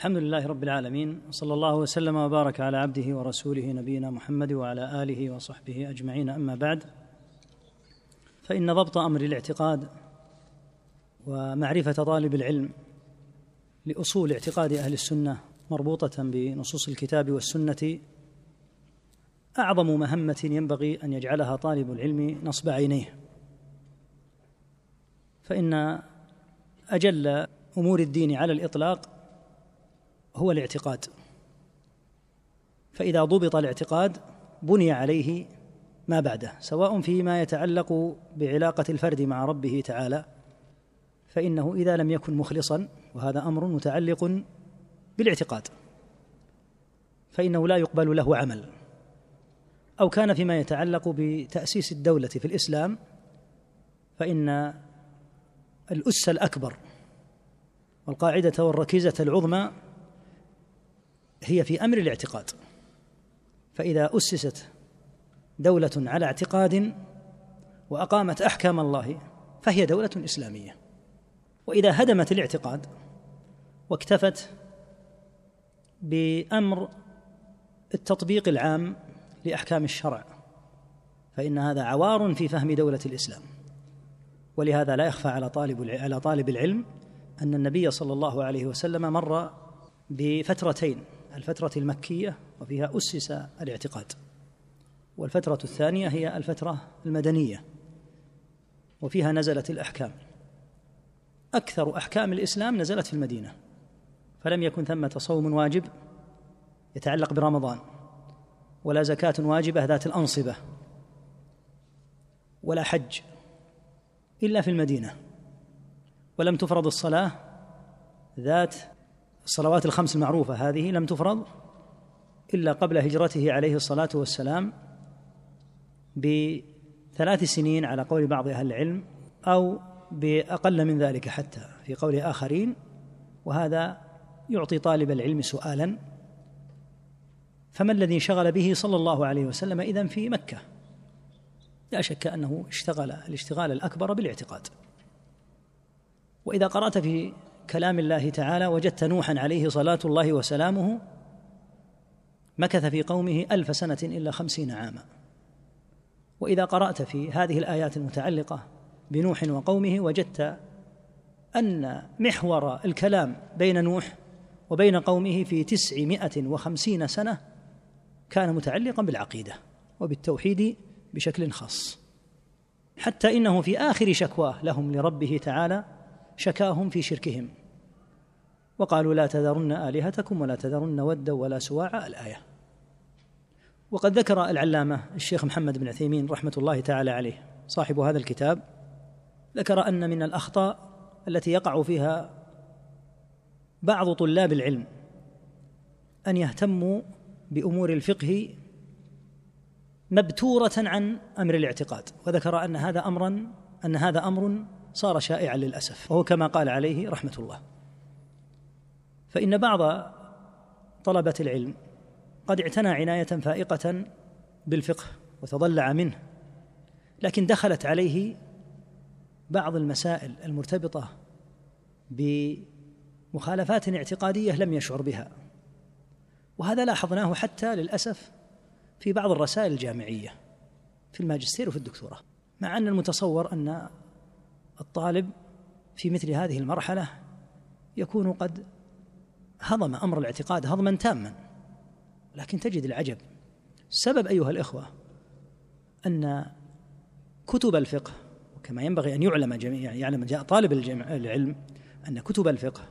الحمد لله رب العالمين وصلى الله وسلم وبارك على عبده ورسوله نبينا محمد وعلى آله وصحبه أجمعين. أما بعد فإن ضبط أمر الاعتقاد ومعرفة طالب العلم لأصول اعتقاد أهل السنة مربوطة بنصوص الكتاب والسنة أعظم مهمة ينبغي أن يجعلها طالب العلم نصب عينيه. فإن أجل أمور الدين على الإطلاق هو الاعتقاد. فإذا ضبط الاعتقاد بني عليه ما بعده سواء فيما يتعلق بعلاقة الفرد مع ربه تعالى فإنه إذا لم يكن مخلصا وهذا أمر متعلق بالاعتقاد فإنه لا يقبل له عمل. أو كان فيما يتعلق بتأسيس الدولة في الإسلام فإن الأس الأكبر والقاعدة والركيزة العظمى هي في أمر الاعتقاد. فإذا أسست دولة على اعتقاد وأقامت أحكام الله فهي دولة إسلامية. وإذا هدمت الاعتقاد واكتفت بأمر التطبيق العام لأحكام الشرع فإن هذا عوار في فهم دولة الإسلام. ولهذا لا يخفى على طالب على طالب العلم أن النبي صلى الله عليه وسلم مر بفترتين الفترة المكية وفيها أسس الاعتقاد. والفترة الثانية هي الفترة المدنية وفيها نزلت الأحكام. أكثر أحكام الإسلام نزلت في المدينة. فلم يكن ثمة صوم واجب يتعلق برمضان ولا زكاة واجبة ذات الأنصبة ولا حج إلا في المدينة. ولم تفرض الصلاة ذات الصلوات الخمس المعروفة هذه لم تفرض إلا قبل هجرته عليه الصلاة والسلام بثلاث سنين على قول بعض أهل العلم أو بأقل من ذلك حتى في قول آخرين وهذا يعطي طالب العلم سؤالا فما الذي شغل به صلى الله عليه وسلم إذن في مكة؟ لا شك أنه اشتغل الاشتغال الأكبر بالاعتقاد. وإذا قرأت في كلام الله تعالى وجدت نوحا عليه صلاة الله وسلامه مكث في قومه ألف سنة إلا خمسين عاما. وإذا قرأت في هذه الآيات المتعلقة بنوح وقومه وجدت أن محور الكلام بين نوح وبين قومه في تسعمائة وخمسين سنة كان متعلقا بالعقيدة وبالتوحيد بشكل خاص. حتى إنه في آخر شكواه لهم لربه تعالى شكاهم في شركهم. وقالوا لا تذرن آلهتكم ولا تذرن ودا ولا سواع الآية. وقد ذكر العلامة الشيخ محمد بن عثيمين رحمة الله تعالى عليه صاحب هذا الكتاب ذكر أن من الأخطاء التي يقع فيها بعض طلاب العلم أن يهتموا بأمور الفقه مبتورة عن أمر الاعتقاد. وذكر أن هذا أمرا أن هذا أمر صار شائعا للأسف. وهو كما قال عليه رحمة الله. فإن بعض طلبة العلم قد اعتنى عناية فائقة بالفقه وتضلع منه لكن دخلت عليه بعض المسائل المرتبطة بمخالفات اعتقادية لم يشعر بها وهذا لاحظناه حتى للأسف في بعض الرسائل الجامعية في الماجستير وفي الدكتوراه مع أن المتصور أن الطالب في مثل هذه المرحلة يكون قد هضم أمر الاعتقاد هضما تاما. لكن تجد العجب. السبب أيها الإخوة أن كتب الفقه كما ينبغي أن يعلم جميع يعلم طالب العلم أن كتب الفقه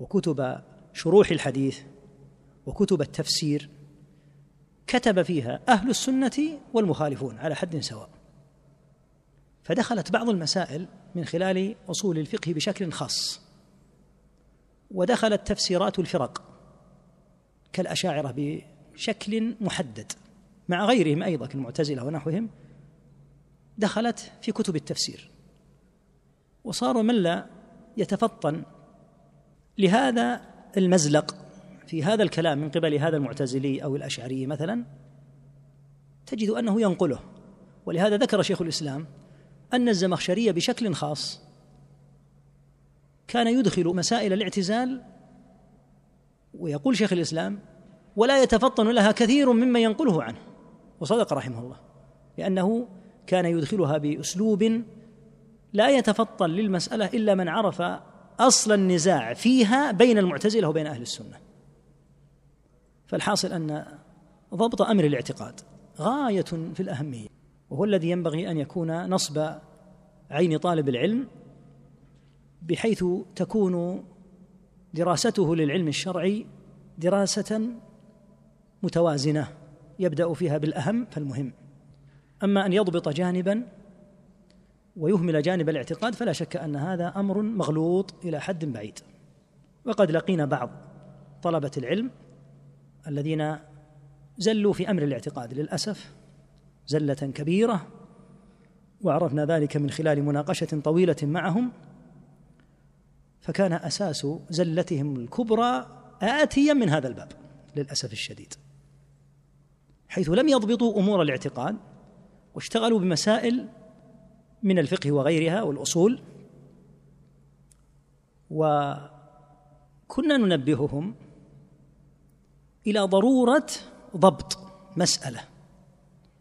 وكتب شروح الحديث وكتب التفسير كتب فيها أهل السنة والمخالفون على حد سواء. فدخلت بعض المسائل من خلال أصول الفقه بشكل خاص. ودخلت تفسيرات الفرق كالأشاعرة بشكل محدد مع غيرهم أيضا كالمعتزلة ونحوهم دخلت في كتب التفسير. وصار من لا يتفطن لهذا المزلق في هذا الكلام من قبل هذا المعتزلي أو الأشعري مثلا تجد أنه ينقله. ولهذا ذكر شيخ الإسلام أن الزمخشري بشكل خاص كان يدخل مسائل الاعتزال ويقول شيخ الإسلام ولا يتفطن لها كثير ممن ينقله عنه. وصدق رحمه الله لأنه كان يدخلها بأسلوب لا يتفطن للمسألة إلا من عرف أصل النزاع فيها بين المعتزلة وبين أهل السنة. فالحاصل أن ضبط أمر الاعتقاد غاية في الأهمية وهو الذي ينبغي أن يكون نصب عين طالب العلم بحيث تكون دراسته للعلم الشرعي دراسة متوازنة يبدأ فيها بالأهم فالمهم. أما أن يضبط جانبا ويهمل جانب الاعتقاد فلا شك أن هذا أمر مغلوط إلى حد بعيد. وقد لقينا بعض طلبة العلم الذين زلوا في أمر الاعتقاد للأسف زلة كبيرة وعرفنا ذلك من خلال مناقشة طويلة معهم فكان أساس زلتهم الكبرى آتيا من هذا الباب للأسف الشديد. حيث لم يضبطوا أمور الاعتقاد واشتغلوا بمسائل من الفقه وغيرها والأصول وكنا ننبههم إلى ضرورة ضبط مسألة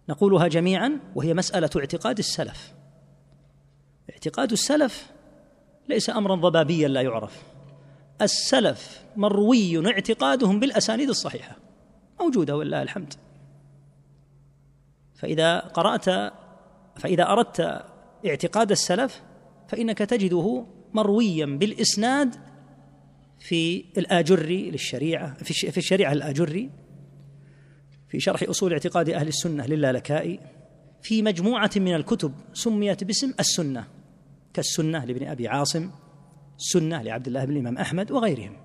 نقولها جميعا وهي مسألة اعتقاد السلف. اعتقاد السلف ليس أمرا ضبابيا لا يعرف. السلف مروي اعتقادهم بالأسانيد الصحيحة. موجودة ولله الحمد. فإذا قرأت فإذا أردت اعتقاد السلف فإنك تجده مرويا بالإسناد في الآجري للشريعة في الشريعة الآجري في شرح أصول اعتقاد أهل السنة للالكائي في مجموعة من الكتب سميت باسم السنة. كالسنة لابن أبي عاصم السنة لعبد الله بن الإمام أحمد وغيرهم.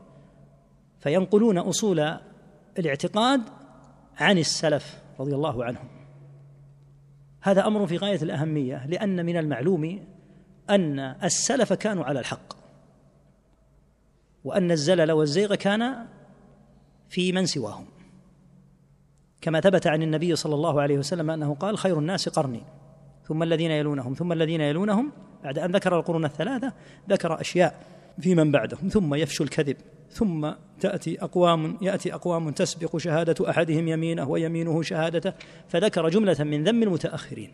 فينقلون أصول الاعتقاد عن السلف رضي الله عنهم. هذا أمر في غاية الأهمية لأن من المعلوم أن السلف كانوا على الحق وأن الزلل والزيغ كان في من سواهم. كما ثبت عن النبي صلى الله عليه وسلم أنه قال خير الناس قرني ثم الذين يلونهم ثم الذين يلونهم بعد أن ذكر القرون الثلاثة ذكر أشياء في من بعدهم ثم يفشو الكذب ثم تأتي أقوام يأتي أقوام تسبق شهادة أحدهم يمينه ويمينه شهادته فذكر جملة من ذم المتأخرين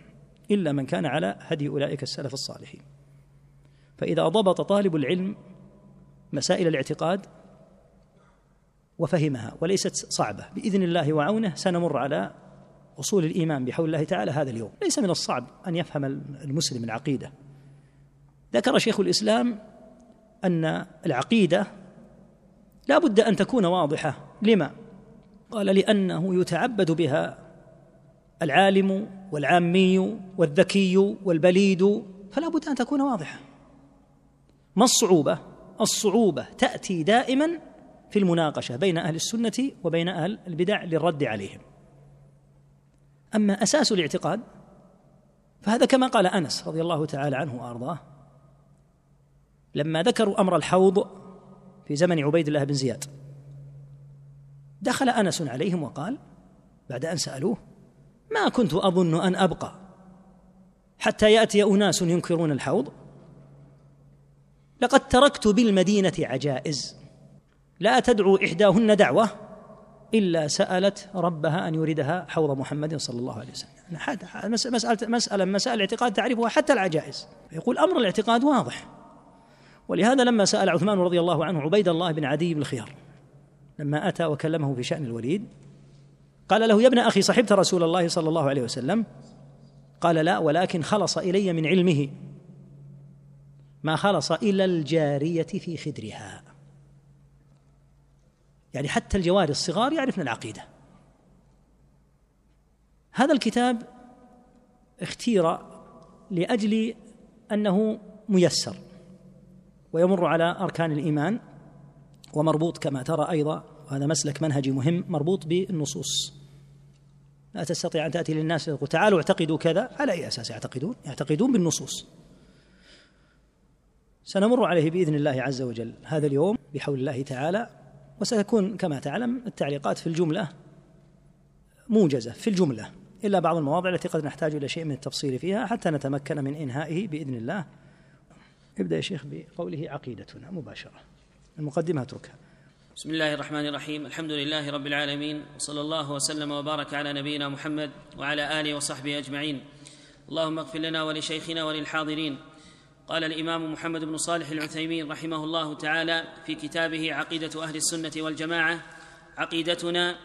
إلا من كان على هدي أولئك السلف الصالحين. فإذا ضبط طالب العلم مسائل الاعتقاد وفهمها وليست صعبة بإذن الله وعونه سنمر على أصول الإيمان بحول الله تعالى هذا اليوم. ليس من الصعب أن يفهم المسلم العقيدة. ذكر شيخ الإسلام أن العقيدة لا بد أن تكون واضحة لما؟ قال لأنه يتعبد بها العالم والعامي والذكي والبليد فلا بد أن تكون واضحة ما الصعوبة؟ الصعوبة تأتي دائما في المناقشة بين أهل السنة وبين أهل البدع للرد عليهم أما أساس الاعتقاد فهذا كما قال أنس رضي الله تعالى عنه وأرضاه لما ذكروا أمر الحوض في زمن عبيد الله بن زياد دخل أنس عليهم وقال بعد أن سألوه ما كنت أظن أن أبقى حتى يأتي أناس ينكرون الحوض؟ لقد تركت بالمدينة عجائز لا تدعو إحداهن دعوة إلا سألت ربها أن يوردها حوض محمد صلى الله عليه وسلم. مساله مساله مسائل الاعتقاد تعرفها حتى العجائز. يقول أمر الاعتقاد واضح. ولهذا لما سأل عثمان رضي الله عنه عبيد الله بن عدي بن الخيار لما أتى وكلمه في شأن الوليد قال له يا ابن أخي صحبت رسول الله صلى الله عليه وسلم؟ قال لا ولكن خلص إلي من علمه. ما خلص إلى الجارية في خدرها. يعني حتى الجواري الصغار يعرفن العقيدة. هذا الكتاب اختير لأجل أنه ميسر. ويمر على أركان الإيمان ومربوط كما ترى أيضا وهذا مسلك منهجي مهم مربوط بالنصوص. لا تستطيع أن تأتي للناس وتقول تعالوا اعتقدوا كذا. على أي أساس يعتقدون؟ يعتقدون بالنصوص. سنمر عليه بإذن الله عز وجل هذا اليوم بحول الله تعالى وستكون كما تعلم التعليقات في الجملة موجزة في الجملة إلا بعض المواضع التي قد نحتاج إلى شيء من التفصيل فيها حتى نتمكن من إنهائه بإذن الله. ابدأ يا شيخ بقوله عقيدتنا مباشرة. المقدمة اتركها. بسم الله الرحمن الرحيم. الحمد لله رب العالمين وصلى الله وسلم وبارك على نبينا محمد وعلى آله وصحبه أجمعين. اللهم اغفر لنا ولشيخنا وللحاضرين. قال الإمام محمد بن صالح العثيمين رحمه الله تعالى في كتابه عقيدة أهل السنة والجماعة عقيدتنا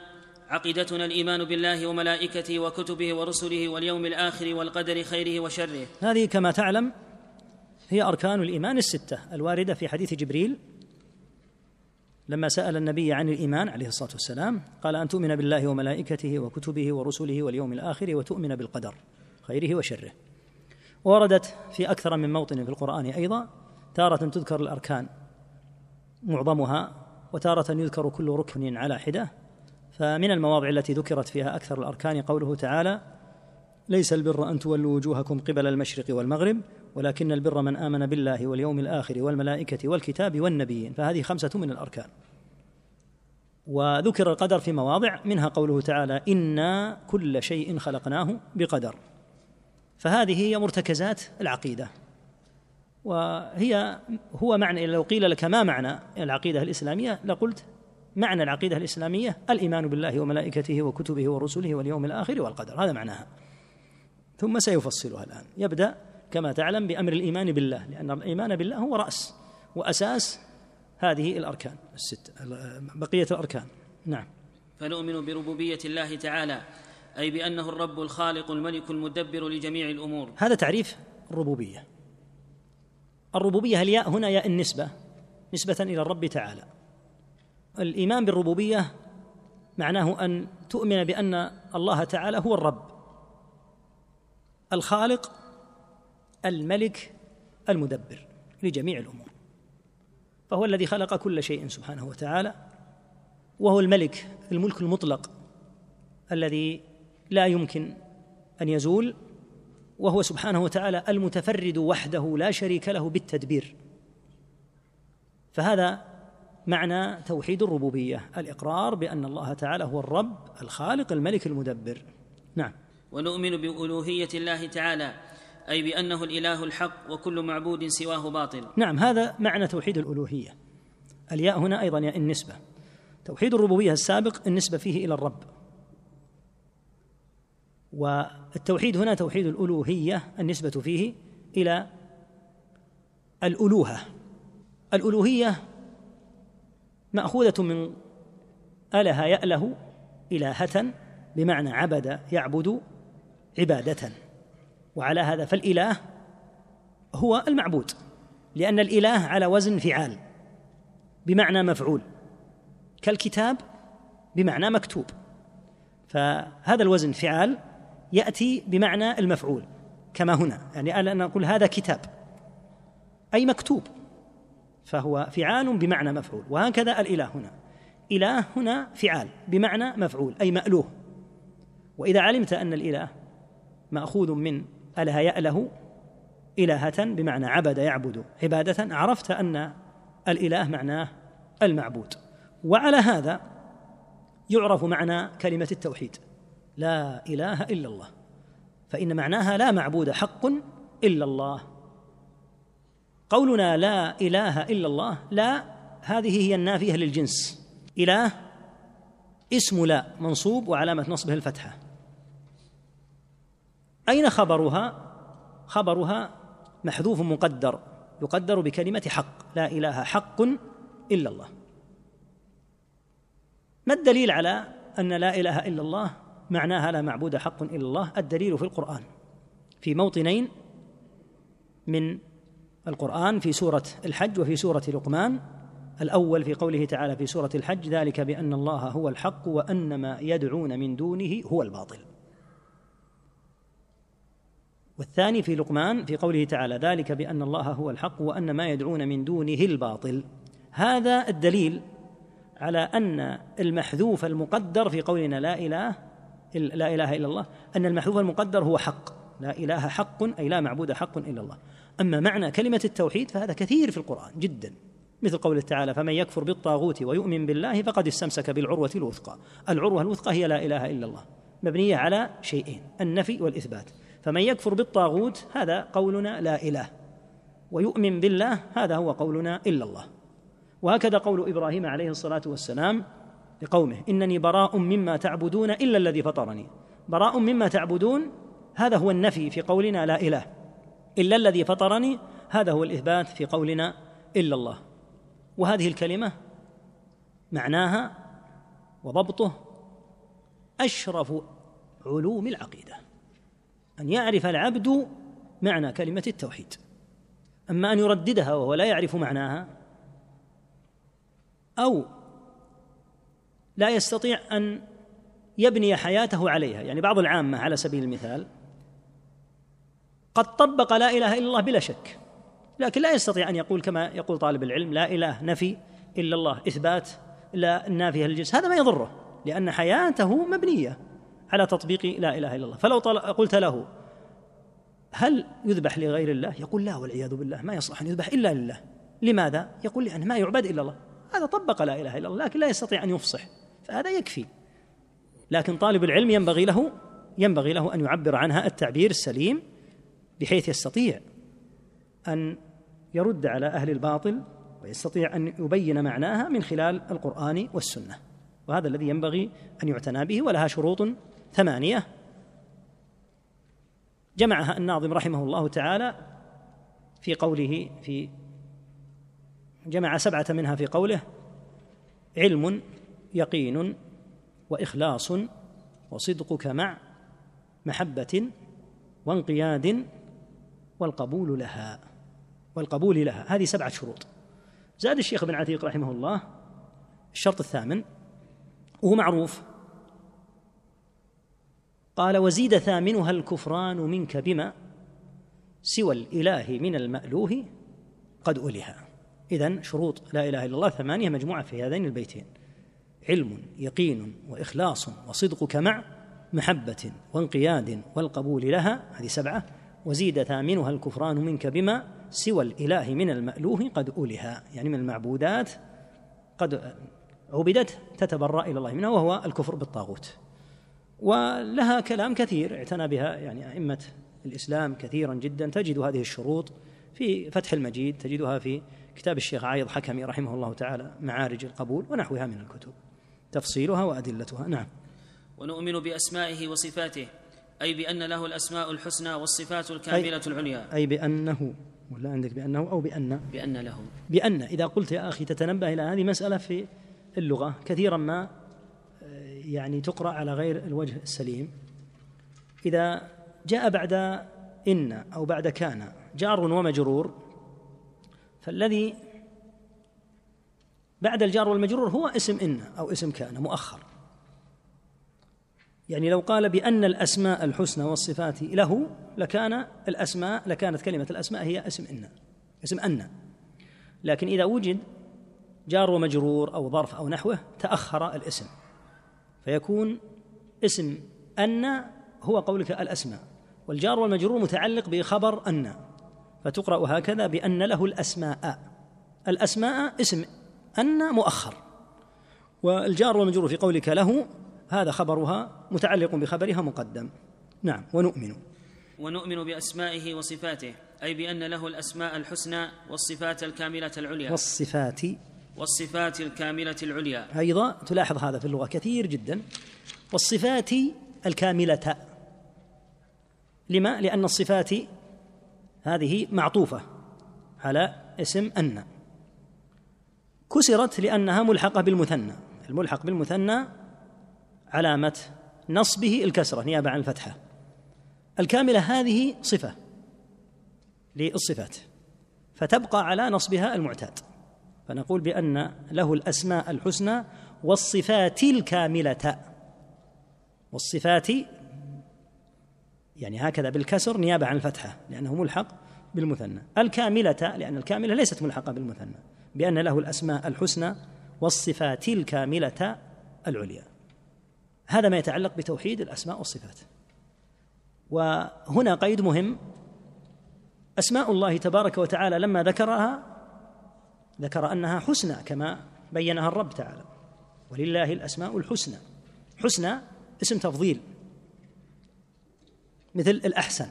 عقيدتنا الإيمان بالله وملائكته وكتبه ورسله واليوم الآخر والقدر خيره وشره. هذه كما تعلم هي أركان الإيمان الستة الواردة في حديث جبريل لما سأل النبي عن الإيمان عليه الصلاة والسلام قال أن تؤمن بالله وملائكته وكتبه ورسله واليوم الآخر وتؤمن بالقدر خيره وشره. وردت في أكثر من موطن في القرآن أيضا تارة تذكر الأركان معظمها وتارة يذكر كل ركن على حدة فمن المواضع التي ذكرت فيها أكثر الأركان قوله تعالى ليس البر أن تولوا وجوهكم قبل المشرق والمغرب ولكن البر من آمن بالله واليوم الآخر والملائكة والكتاب والنبيين فهذه خمسة من الأركان. وذكر القدر في مواضع منها قوله تعالى أنا كل شيء خلقناه بقدر. فهذه هي مرتكزات العقيدة. وهي هو معنى لو قيل لك ما معنى العقيدة الإسلامية لقلت معنى العقيدة الإسلامية الإيمان بالله وملائكته وكتبه ورسله واليوم الآخر والقدر. هذا معناها. ثم سيفصلها الآن. يبدأ كما تعلم بأمر الإيمان بالله لأن الإيمان بالله هو رأس وأساس هذه الأركان الست بقية الأركان. نعم. فنؤمن بربوبية الله تعالى أي بأنه الرب الخالق الملك المدبر لجميع الأمور. هذا تعريف الربوبية. الربوبية الياء هنا؟ ياء النسبة نسبة إلى الرب تعالى. الإيمان بالربوبية معناه أن تؤمن بأن الله تعالى هو الرب الخالق الملك المدبر لجميع الأمور. فهو الذي خلق كل شيء سبحانه وتعالى وهو الملك الملك المطلق الذي لا يمكن أن يزول وهو سبحانه وتعالى المتفرد وحده لا شريك له بالتدبير. فهذا معنى توحيد الربوبية الإقرار بأن الله تعالى هو الرب الخالق الملك المدبر. نعم. ونؤمن بألوهية الله تعالى أي بأنه الإله الحق وكل معبود سواه باطل. نعم هذا معنى توحيد الألوهية. الياء هنا أيضا ياء النسبة. توحيد الربوبية السابق النسبة فيه إلى الرب. والتوحيد هنا توحيد الألوهية النسبة فيه إلى الألوهة. الألوهية مأخوذة من اله يأله إلهة بمعنى عبد يعبد عبادة. وعلى هذا فالإله هو المعبود لأن الإله على وزن فعال بمعنى مفعول كالكتاب بمعنى مكتوب. فهذا الوزن فعال يأتي بمعنى المفعول كما هنا يعني أنا نقول هذا كتاب أي مكتوب فهو فعال بمعنى مفعول. وهكذا الإله هنا إله هنا فعال بمعنى مفعول أي مألوه. وإذا علمت أن الإله مأخوذ من اله يأله إلهة بمعنى عبد يعبد. عبادة عرفت أن الإله معناه المعبود. وعلى هذا يعرف معنى كلمة التوحيد. لا إله إلا الله. فإن معناها لا معبود حق إلا الله. قولنا لا إله إلا الله لا هذه هي النافية للجنس. إله اسم لا منصوب وعلامة نصبه الفتحة. أين خبرها؟ خبرها محذوف مقدر يقدر بكلمة حق لا إله حق إلا الله. ما الدليل على أن لا إله إلا الله معناها لا معبود حق إلا الله؟ الدليل في القرآن في موطنين من القرآن في سورة الحج وفي سورة لقمان. الأول في قوله تعالى في سورة الحج ذلك بأن الله هو الحق وأن ما يدعون من دونه هو الباطل. والثاني في لقمان في قوله تعالى ذلك بأن الله هو الحق وأن ما يدعون من دونه الباطل. هذا الدليل على أن المحذوف المقدر في قولنا لا إله لا إله إلا الله أن المحذوف المقدر هو حق. لا إله حق أي لا معبود حق إلا الله. أما معنى كلمة التوحيد فهذا كثير في القرآن جدا. مثل قوله تعالى فمن يكفر بالطاغوت ويؤمن بالله فقد استمسك بالعروة الوثقى. العروة الوثقى هي لا إله إلا الله مبنية على شيئين النفي والإثبات. فمن يكفر بالطاغوت هذا قولنا لا إله. ويؤمن بالله هذا هو قولنا إلا الله. وهكذا قول إبراهيم عليه الصلاة والسلام لقومه إنني براء مما تعبدون إلا الذي فطرني. براء مما تعبدون هذا هو النفي في قولنا لا إله. إلا الذي فطرني هذا هو الإثبات في قولنا إلا الله. وهذه الكلمة معناها وضبطه أشرف علوم العقيدة. أن يعرف العبد معنى كلمة التوحيد. أما أن يرددها وهو لا يعرف معناها أو لا يستطيع أن يبني حياته عليها يعني بعض العامة على سبيل المثال قد طبق لا إله إلا الله بلا شك لكن لا يستطيع أن يقول كما يقول طالب العلم لا إله نفي إلا الله إثبات لا النافيه للجنس. هذا ما يضره لأن حياته مبنية. على تطبيق لا إله إلا الله. فلو قلت له هل يذبح لغير الله؟ يقول لا والعياذ بالله ما يصلح أن يذبح إلا لله. لماذا؟ يقول لأنه ما يعبد إلا الله. هذا طبق لا إله إلا الله لكن لا يستطيع أن يفصح فهذا يكفي. لكن طالب العلم ينبغي له ينبغي له أن يعبر عنها التعبير السليم بحيث يستطيع أن يرد على أهل الباطل ويستطيع أن يبين معناها من خلال القرآن والسنة. وهذا الذي ينبغي أن يعتنى به ولها شروط ثمانية. جمعها الناظم رحمه الله تعالى في قوله في جمع سبعة منها في قوله علم يقين وإخلاص وصدقك مع محبة وانقياد والقبول لها. والقبول لها. هذه سبعة شروط. زاد الشيخ بن عتيق رحمه الله الشرط الثامن وهو معروف قال وزيد ثامنها الكفران منك بما سوى الإله من المألوه قد ألها. اذا شروط لا إله إلا الله ثمانية مجموعة في هذين البيتين. علم يقين وإخلاص وصدقك مع محبة وانقياد والقبول لها هذه سبعة. وزيد ثامنها الكفران منك بما سوى الإله من المألوه قد ألها. يعني من المعبودات قد عبدت تتبرأ إلى الله منها وهو الكفر بالطاغوت. ولها كلام كثير اعتنى بها يعني أئمة الإسلام كثيرا جدا. تجد هذه الشروط في فتح المجيد تجدها في كتاب الشيخ عايض حكمي رحمه الله تعالى معارج القبول ونحوها من الكتب. تفصيلها وأدلتها. نعم. ونؤمن بأسمائه وصفاته أي بأن له الأسماء الحسنى والصفات الكاملة أي العليا. أي بأنه ولا عندك بأنه أو بأن؟ بأن له. بأن. إذا قلت يا أخي تتنبه إلى هذه مسألة في اللغة كثيرا ما يعني تقرأ على غير الوجه السليم. إذا جاء بعد إن أو بعد كان جار ومجرور فالذي بعد الجار والمجرور هو اسم إن أو اسم كان مؤخر. يعني لو قال بأن الأسماء الحسنى والصفات له لكان الأسماء لكانت كلمة الأسماء هي اسم إن اسم أن. لكن إذا وجد جار ومجرور أو ظرف أو نحوه تأخر الاسم. فيكون اسم أن هو قولك الأسماء والجار والمجرور متعلق بخبر أن فتقرأ هكذا بأن له الأسماء. الأسماء اسم أن مؤخر والجار والمجرور في قولك له هذا خبرها متعلق بخبرها مقدم. نعم ونؤمن. ونؤمن بأسمائه وصفاته أي بأن له الأسماء الحسنى والصفات الكاملة العليا. والصفات والصفات الكاملة العليا. أيضا تلاحظ هذا في اللغة كثير جدا. والصفات الكاملة. لما؟ لأن الصفات هذه معطوفة على اسم أن. كسرت لأنها ملحقة بالمثنى. الملحق بالمثنى علامة نصبه الكسرة نيابة عن الفتحة. الكاملة هذه صفة للصفات فتبقى على نصبها المعتاد. فنقول بأن له الأسماء الحسنى والصفات الكاملة. والصفات يعني هكذا بالكسر نيابة عن الفتحة لأنه ملحق بالمثنى. الكاملة لأن الكاملة ليست ملحقة بالمثنى بأن له الأسماء الحسنى والصفات الكاملة العليا. هذا ما يتعلق بتوحيد الأسماء والصفات. وهنا قيد مهم. أسماء الله تبارك وتعالى لما ذكرها ذكر أنها حسنى كما بينها الرب تعالى. ولله الأسماء الحسنى. حسنى اسم تفضيل. مثل الأحسن.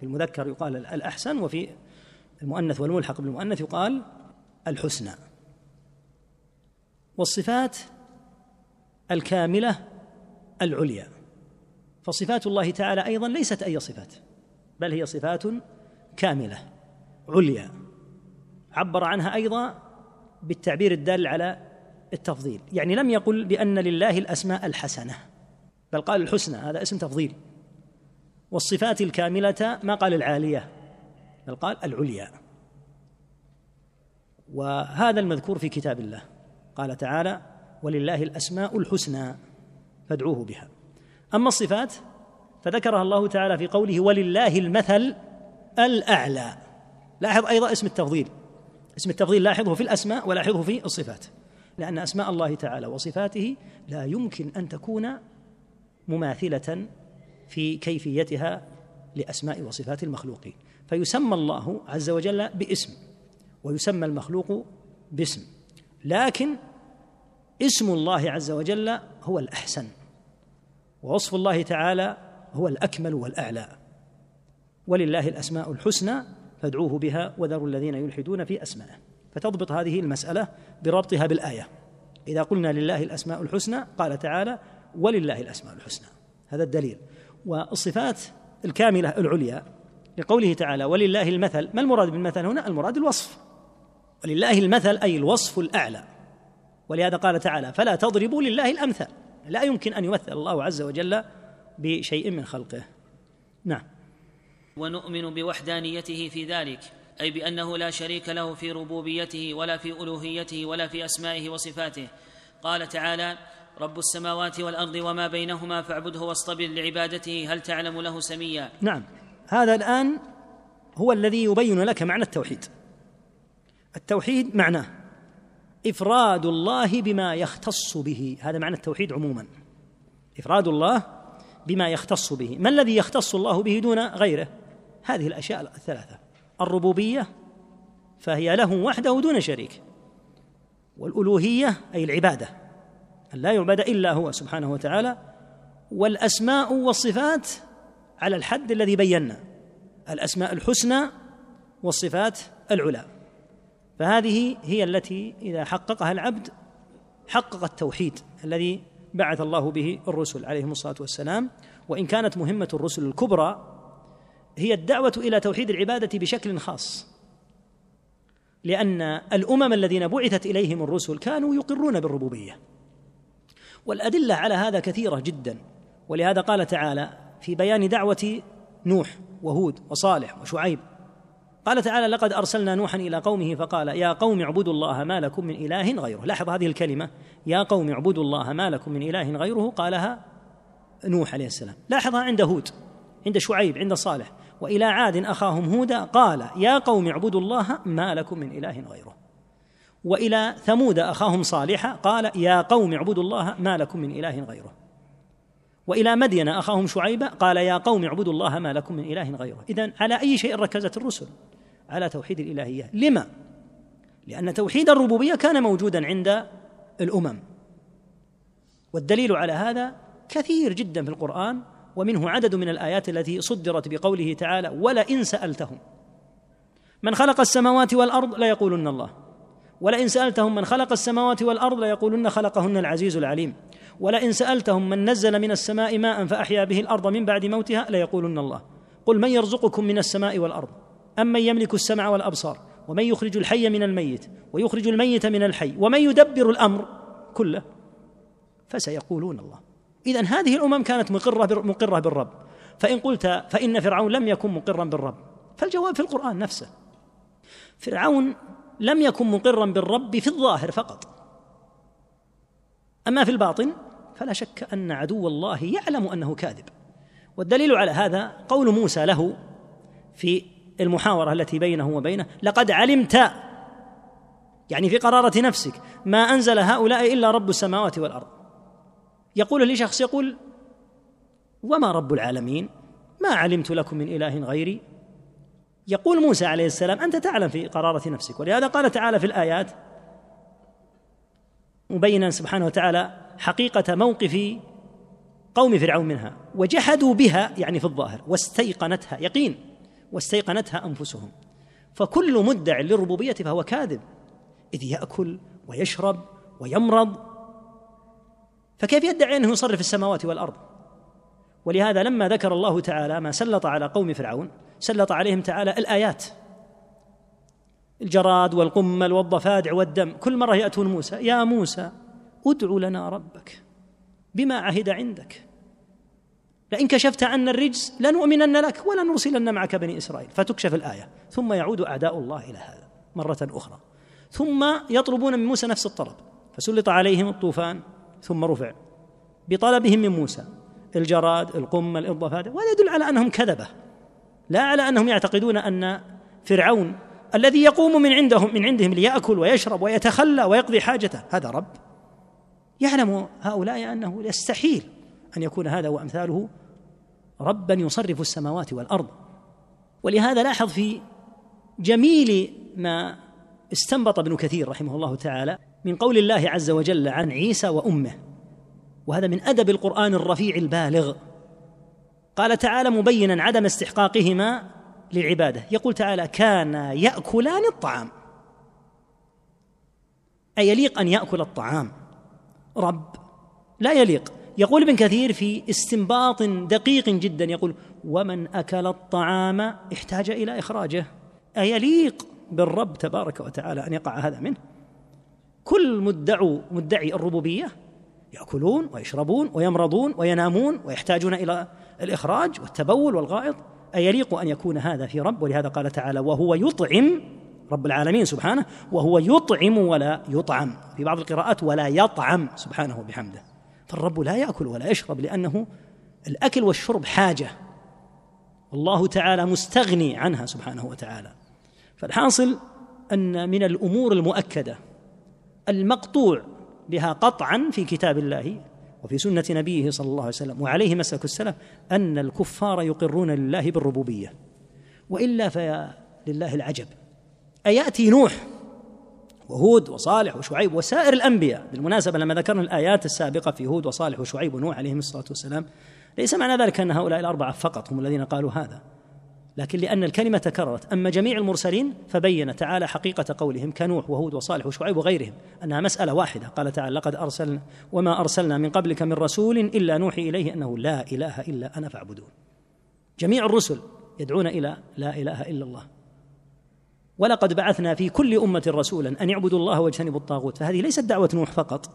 في المذكر يقال الأحسن وفي المؤنث والملحق بالمؤنث يقال الحسنى. والصفات الكاملة العليا. فصفات الله تعالى أيضا ليست أي صفات بل هي صفات كاملة عليا. عبر عنها أيضا بالتعبير الدال على التفضيل. يعني لم يقل بأن لله الأسماء الحسنة بل قال الحسنى هذا اسم تفضيل. والصفات الكاملة ما قال العالية بل قال العليا. وهذا المذكور في كتاب الله. قال تعالى ولله الأسماء الحسنى فادعوه بها. أما الصفات فذكرها الله تعالى في قوله ولله المثل الأعلى. لاحظ أيضا اسم التفضيل. اسم التفضيل لاحظه في الأسماء ولاحظه في الصفات. لأن أسماء الله تعالى وصفاته لا يمكن أن تكون مماثلة في كيفيتها لأسماء وصفات المخلوقين فيسمى الله عز وجل باسم ويسمى المخلوق باسم. لكن اسم الله عز وجل هو الأحسن ووصف الله تعالى هو الأكمل والأعلى. ولله الأسماء الحسنى فادعوه بها وذروا الذين يلحدون في أسمائه. فتضبط هذه المسألة بربطها بالآية. إذا قلنا لله الأسماء الحسنى قال تعالى ولله الأسماء الحسنى هذا الدليل. والصفات الكاملة العليا لقوله تعالى ولله المثل ما المراد بالمثل هنا؟ المراد الوصف. ولله المثل أي الوصف الأعلى. ولهذا قال تعالى فلا تضربوا لله الأمثال لا يمكن أن يمثل الله عز وجل بشيء من خلقه. نعم. ونؤمن بوحدانيته في ذلك أي بأنه لا شريك له في ربوبيته ولا في ألوهيته ولا في أسمائه وصفاته. قال تعالى رب السماوات والأرض وما بينهما فاعبده واصطبر لعبادته هل تعلم له سميا؟ نعم. هذا الآن هو الذي يبين لك معنى التوحيد. التوحيد معناه إفراد الله بما يختص به. هذا معنى التوحيد عموما. إفراد الله بما يختص به. ما الذي يختص الله به دون غيره؟ هذه الأشياء الثلاثة. الربوبية فهي له وحده دون شريك. والألوهية أي العبادة أن لا يعبد إلا هو سبحانه وتعالى. والأسماء والصفات على الحد الذي بينا. الأسماء الحسنى والصفات العلى. فهذه هي التي إذا حققها العبد حقق التوحيد الذي بعث الله به الرسل عليهم الصلاة والسلام. وإن كانت مهمة الرسل الكبرى هي الدعوة إلى توحيد العبادة بشكل خاص. لأن الأمم الذين بعثت إليهم الرسل كانوا يقرون بالربوبية. والأدلة على هذا كثيرة جدا. ولهذا قال تعالى في بيان دعوة نوح وهود وصالح وشعيب قال تعالى لقد أرسلنا نوحا إلى قومه فقال يا قوم اعبدوا الله ما لكم من إله غيره. لاحظ هذه الكلمة. يا قوم اعبدوا الله ما لكم من إله غيره قالها نوح عليه السلام. لاحظها عند هود عند شعيب عند صالح. وإلى عاد أخاهم هودا قال يا قوم اعبدوا الله ما لكم من إله غيره. وإلى ثمود أخاهم صالحا قال يا قوم اعبدوا الله ما لكم من إله غيره. وإلى مدين أخاهم شعيبا قال يا قوم اعبدوا الله ما لكم من إله غيره. اذا على أي شيء ركزت الرسل؟ على توحيد الإلهية. لما؟ لأن توحيد الربوبية كان موجودا عند الأمم. والدليل على هذا كثير جدا في القرآن ومنه عدد من الآيات التي صدرت بقوله تعالى ولئن سألتهم من خلق السماوات والأرض ليقولن الله. ولئن سألتهم من خلق السماوات والأرض ليقولن خلقهن العزيز العليم. ولئن سألتهم من نزل من السماء ماء فأحيا به الأرض من بعد موتها ليقولن الله. قل من يرزقكم من السماء والأرض؟ امن يملك السمع والأبصار؟ ومن يخرج الحي من الميت؟ ويخرج الميت من الحي؟ ومن يدبر الأمر كله؟ فسيقولون الله. اذا هذه الأمم كانت مقرة مقرة بالرب. فإن قلت فإن فرعون لم يكن مقرا بالرب. فالجواب في القرآن نفسه. فرعون لم يكن مقرا بالرب في الظاهر فقط. أما في الباطن فلا شك أن عدو الله يعلم أنه كاذب. والدليل على هذا قول موسى له في المحاورة التي بينه وبينه لقد علمت يعني في قرارة نفسك ما أنزل هؤلاء إلا رب السماوات والأرض. يقول لشخص يقول وما رب العالمين؟ ما علمت لكم من إله غيري؟ يقول موسى عليه السلام أنت تعلم في قرارة نفسك. ولهذا قال تعالى في الآيات مبينا سبحانه وتعالى حقيقة موقف قوم فرعون منها وجحدوا بها يعني في الظاهر واستيقنتها يقين واستيقنتها أنفسهم. فكل مدع للربوبية فهو كاذب إذ يأكل ويشرب ويمرض فكيف يدعي أنه يصرف السماوات والأرض؟ ولهذا لما ذكر الله تعالى ما سلط على قوم فرعون سلط عليهم تعالى الآيات. الجراد والقمل والضفادع والدم كل مرة يأتون موسى يا موسى ادع لنا ربك بما عهد عندك. لئن كشفت عنا الرجس لنؤمنن لك ولنرسلن معك بني إسرائيل. فتكشف الآية. ثم يعود أعداء الله إلى هذا مرة أخرى. ثم يطلبون من موسى نفس الطلب. فسلط عليهم الطوفان. ثم رفع بطلبهم من موسى. الجراد القمل الضفادع وهذا يدل على أنهم كذبة. لا على أنهم يعتقدون أن فرعون الذي يقوم من عندهم من عندهم ليأكل ويشرب ويتخلى ويقضي حاجته هذا رب. يعلم هؤلاء أنه يستحيل أن يكون هذا وأمثاله ربا يصرف السماوات والأرض. ولهذا لاحظ في جميل ما استنبط ابن كثير رحمه الله تعالى من قول الله عز وجل عن عيسى وأمه وهذا من أدب القرآن الرفيع البالغ. قال تعالى مبينا عدم استحقاقهما للعبادة. يقول تعالى كانا يأكلان الطعام أي يليق أن يأكل الطعام؟ رب لا يليق. يقول ابن كثير في استنباط دقيق جدا يقول ومن أكل الطعام احتاج إلى إخراجه ايليق بالرب تبارك وتعالى أن يقع هذا منه؟ كل مدعو مدعي الربوبية يأكلون ويشربون ويمرضون وينامون ويحتاجون إلى الإخراج والتبول والغائط. أيليق أن يكون هذا في رب؟ ولهذا قال تعالى وهو يطعم رب العالمين سبحانه وهو يطعم ولا يطعم. في بعض القراءات ولا يطعم. سبحانه بحمده فالرب لا يأكل ولا يشرب لأنه الأكل والشرب حاجة. والله تعالى مستغني عنها سبحانه وتعالى. فالحاصل أن من الأمور المؤكدة المقطوع بها قطعا في كتاب الله وفي سنة نبيه صلى الله عليه وسلم. وعليه مسلك السلف أن الكفار يقرون لله بالربوبية وإلا فيا لله العجب. أيأتي نوح وهود وصالح وشعيب وسائر الأنبياء بالمناسبة لما ذكرنا الآيات السابقة في هود وصالح وشعيب ونوح عليهم الصلاة والسلام ليس معنى ذلك أن هؤلاء الأربعة فقط هم الذين قالوا هذا. لكن لأن الكلمة تكررت. أما جميع المرسلين فبين تعالى حقيقة قولهم كنوح وهود وصالح وشعيب وغيرهم أنها مسألة واحدة. قال تعالى لقد أرسلنا وما أرسلنا من قبلك من رسول إلا نوحي إليه أنه لا إله إلا أنا فاعبدون. جميع الرسل يدعون إلى لا إله إلا الله. ولقد بعثنا في كل أمة رسولا أن يعبدوا الله واجتنبوا الطاغوت. فهذه ليست دعوة نوح فقط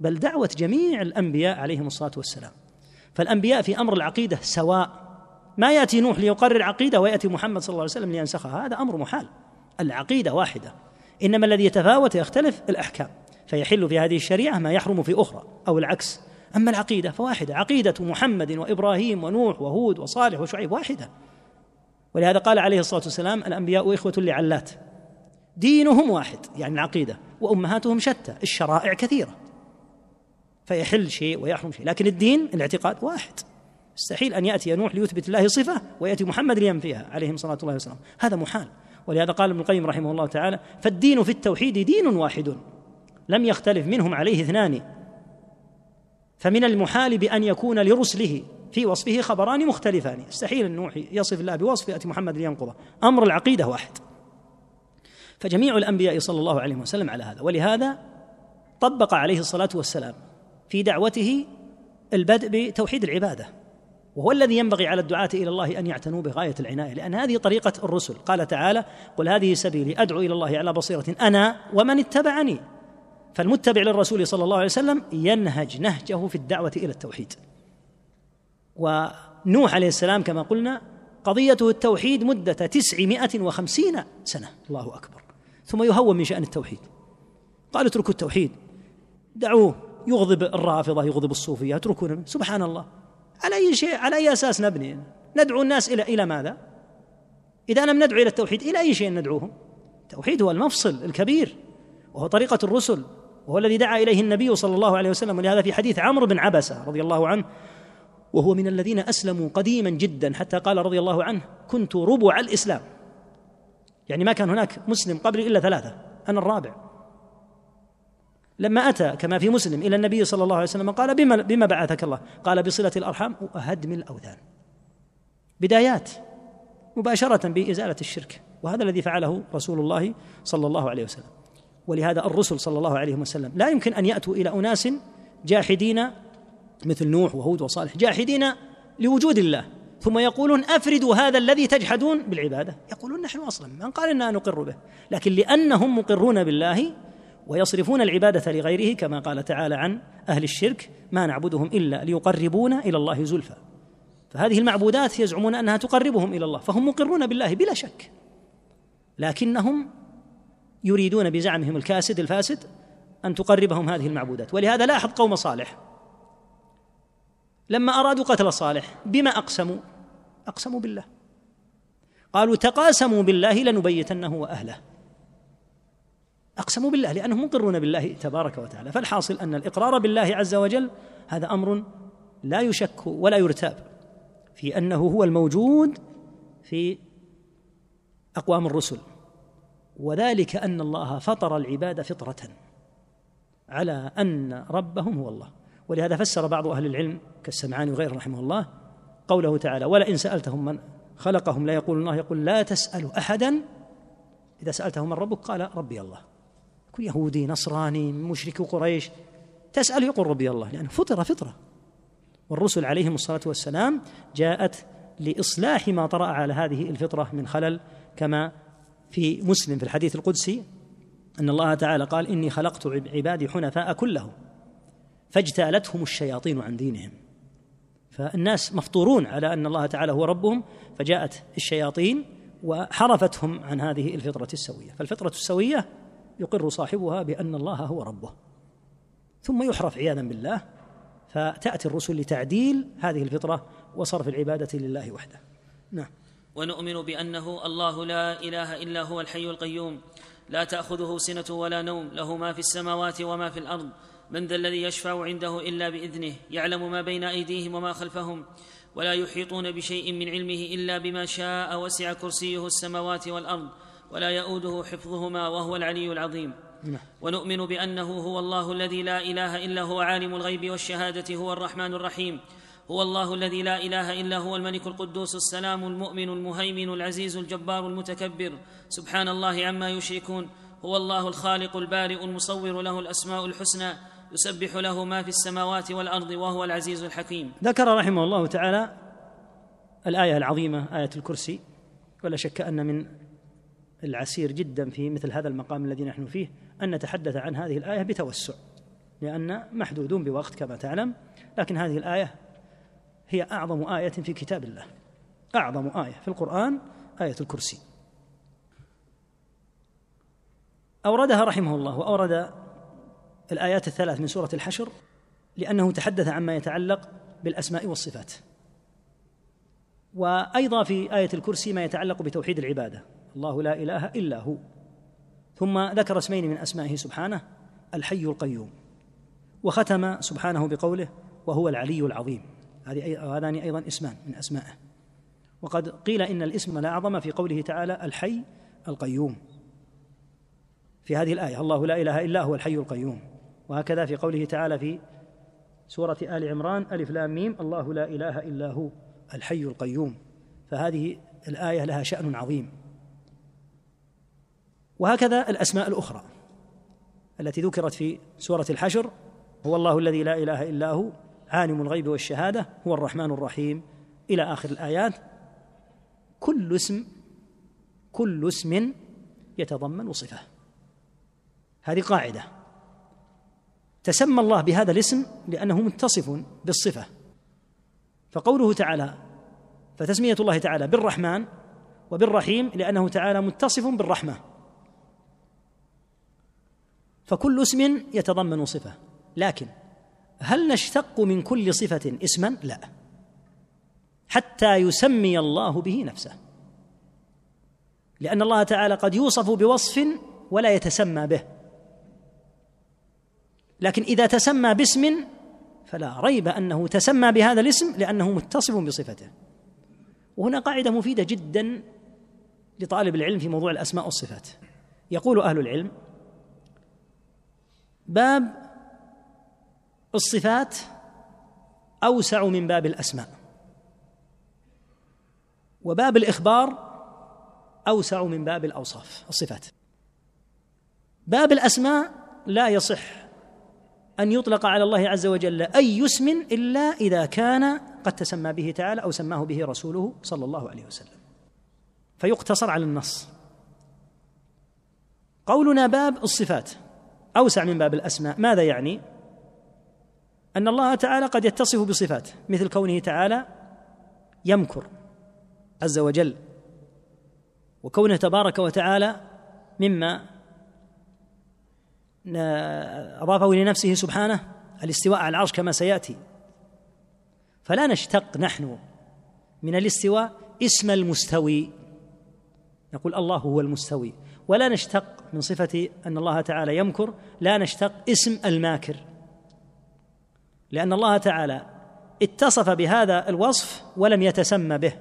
بل دعوة جميع الأنبياء عليهم الصلاة والسلام. فالأنبياء في أمر العقيدة سواء ما يأتي نوح ليقرر عقيدة ويأتي محمد صلى الله عليه وسلم لينسخها. هذا أمر محال. العقيدة واحدة. إنما الذي يتفاوت يختلف الأحكام. فيحل في هذه الشريعة ما يحرم في أخرى أو العكس. أما العقيدة فواحدة. عقيدة محمد وإبراهيم ونوح وهود وصالح وشعيب واحدة. ولهذا قال عليه الصلاة والسلام الأنبياء إخوة لعلات. دينهم واحد يعني العقيدة. وأمهاتهم شتى. الشرائع كثيرة. فيحل شيء ويحرم شيء. لكن الدين الاعتقاد واحد. يستحيل أن يأتي نوح ليثبت الله صفة ويأتي محمد لينفيها عليهم صلاة الله وسلامه. هذا محال. ولهذا قال ابن القيم رحمه الله تعالى فالدين في التوحيد دين واحد لم يختلف منهم عليه اثنان. فمن المحال بأن يكون لرسله في وصفه خبران مختلفان. يستحيل أن نوح يصف الله بوصف يأتي محمد لينقضه. أمر العقيدة واحد. فجميع الأنبياء صلى الله عليه وسلم على هذا. ولهذا طبق عليه الصلاة والسلام في دعوته البدء بتوحيد العبادة. وهو الذي ينبغي على الدعاة إلى الله أن يعتنوا بغاية العناية لأن هذه طريقة الرسل. قال تعالى قل هذه سبيلي أدعو إلى الله على بصيرة أنا ومن اتبعني. فالمتبع للرسول صلى الله عليه وسلم ينهج نهجه في الدعوة إلى التوحيد. ونوح عليه السلام كما قلنا قضيته التوحيد مدة تسعمائة وخمسين سنة. الله أكبر. ثم يهون من شأن التوحيد. قال اتركوا التوحيد. دعوه. يغضب الرافضة يغضب الصوفية اتركونا سبحان الله. على أي شيء على أي أساس نبني؟ ندعو الناس إلى إلى ماذا؟ إذا لم ندعو إلى التوحيد إلى أي شيء ندعوهم؟ التوحيد هو المفصل الكبير وهو طريقة الرسل وهو الذي دعا إليه النبي صلى الله عليه وسلم ولهذا في حديث عمرو بن عبسة رضي الله عنه وهو من الذين أسلموا قديما جدا حتى قال رضي الله عنه كنت ربع الإسلام. يعني ما كان هناك مسلم قبلي إلا ثلاثة أنا الرابع. لما أتى كما في مسلم إلى النبي صلى الله عليه وسلم قال بما, بما بعثك الله؟ قال بصلة الأرحام وهدم الأوثان. بدايات مباشرة بإزالة الشرك وهذا الذي فعله رسول الله صلى الله عليه وسلم. ولهذا الرسل صلى الله عليه وسلم لا يمكن أن يأتوا إلى أناس جاحدين مثل نوح وهود وصالح جاحدين لوجود الله ثم يقولون أفردوا هذا الذي تجحدون بالعبادة. يقولون نحن أصلا من قال إننا نقر به؟ لكن لأنهم مقرون بالله ويصرفون العبادة لغيره كما قال تعالى عن أهل الشرك ما نعبدهم إلا ليقربونا إلى الله زلفى. فهذه المعبودات يزعمون أنها تقربهم إلى الله فهم مقرون بالله بلا شك. لكنهم يريدون بزعمهم الكاسد الفاسد أن تقربهم هذه المعبودات. ولهذا لاحظ قوم صالح. لما أرادوا قتل صالح بما أقسموا؟ أقسموا بالله. قالوا تقاسموا بالله لنبيتنه وأهله. أقسموا بالله لأنهم مقرون بالله تبارك وتعالى. فالحاصل أن الإقرار بالله عز وجل هذا أمر لا يشك ولا يرتاب في أنه هو الموجود في أقوام الرسل. وذلك أن الله فطر العباد فطرة على أن ربهم هو الله. ولهذا فسر بعض أهل العلم كالسمعاني وغيره رحمه الله قوله تعالى ولئن سألتهم من خلقهم لا يقول الله يقول لا تسالوا أحدا إذا سألتهم من ربك قال ربي الله. كل يهودي نصراني مشرك قريش. تسأل يقول ربي الله لأنه فطر فطرة. والرسل عليهم الصلاة والسلام جاءت لإصلاح ما طرأ على هذه الفطرة من خلل كما في مسلم في الحديث القدسي أن الله تعالى قال إني خلقت عبادي حنفاء كلهم فاجتالتهم الشياطين عن دينهم. فالناس مفطورون على أن الله تعالى هو ربهم فجاءت الشياطين وحرفتهم عن هذه الفطرة السوية. فالفطرة السوية يقر صاحبها بأن الله هو ربه. ثم يحرف عياذا بالله فتأتي الرسل لتعديل هذه الفطرة وصرف العبادة لله وحده. نعم. ونؤمن بأنه الله لا إله إلا هو الحي القيوم. لا تأخذه سنة ولا نوم له ما في السماوات وما في الأرض. من ذا الذي يشفع عنده إلا بإذنه يعلم ما بين أيديهم وما خلفهم. ولا يحيطون بشيء من علمه إلا بما شاء وسع كرسيه السماوات والأرض. ولا يؤوده حفظهما وهو العلي العظيم. نعم. ونؤمن بأنه هو الله الذي لا إله إلا هو عالم الغيب والشهادة هو الرحمن الرحيم. هو الله الذي لا إله إلا هو الملك القدوس السلام المؤمن المهيمن العزيز الجبار المتكبر. سبحان الله عما يشركون. هو الله الخالق البارئ المصور له الأسماء الحسنى يسبح له ما في السماوات والأرض وهو العزيز الحكيم. ذكر رحمه الله تعالى الآية العظيمة آية الكرسي. ولا شك أن من العسير جدا في مثل هذا المقام الذي نحن فيه أن نتحدث عن هذه الآية بتوسع لأن محدودون بوقت كما تعلم لكن هذه الآية هي أعظم آية في كتاب الله أعظم آية في القرآن آية الكرسي. أوردها رحمه الله وأورد الآيات الثلاث من سورة الحشر لأنه تحدث عما يتعلق بالأسماء والصفات. وأيضا في آية الكرسي ما يتعلق بتوحيد العبادة. الله لا إله إلا هو. ثم ذكر اسمين من أسمائه سبحانه الحي القيوم. وختم سبحانه بقوله وهو العلي العظيم. هذان أيضا اسمان من أسمائه. وقد قيل إن الاسم الاعظم في قوله تعالى الحي القيوم. في هذه الآية الله لا إله إلا هو الحي القيوم. وهكذا في قوله تعالى في سورة آل عمران ألف لام ميم الله لا إله إلا هو الحي القيوم. فهذه الآية لها شأن عظيم. وهكذا الأسماء الأخرى التي ذكرت في سورة الحشر هو الله الذي لا إله إلا هو عالم الغيب والشهادة هو الرحمن الرحيم إلى آخر الآيات. كل اسم كل اسم يتضمن صفة. هذه قاعدة. تسمى الله بهذا الاسم لأنه متصف بالصفة. فقوله تعالى فتسمية الله تعالى بالرحمن وبالرحيم لأنه تعالى متصف بالرحمة. فكل اسم يتضمن صفة. لكن هل نشتق من كل صفة اسما؟ لا. حتى يسمي الله به نفسه. لأن الله تعالى قد يوصف بوصف ولا يتسمى به. لكن إذا تسمى باسم فلا ريب أنه تسمى بهذا الاسم لأنه متصف بصفته. وهنا قاعدة مفيدة جدا لطالب العلم في موضوع الأسماء والصفات. يقول أهل العلم باب الصفات أوسع من باب الأسماء. وباب الإخبار أوسع من باب الأوصاف الصفات. باب الأسماء لا يصح أن يطلق على الله عز وجل أي اسم إلا إذا كان قد تسمى به تعالى أو سماه به رسوله صلى الله عليه وسلم. فيقتصر على النص. قولنا باب الصفات. أوسع من باب الأسماء. ماذا يعني؟ أن الله تعالى قد يتصف بصفات مثل كونه تعالى يمكر عز وجل وكونه تبارك وتعالى مما أضافه لنفسه سبحانه الاستواء على العرش كما سيأتي. فلا نشتق نحن من الاستواء اسم المستوي. نقول الله هو المستوي. ولا نشتق من صفة أن الله تعالى يمكر لا نشتق اسم الماكر. لأن الله تعالى اتصف بهذا الوصف ولم يتسمى به.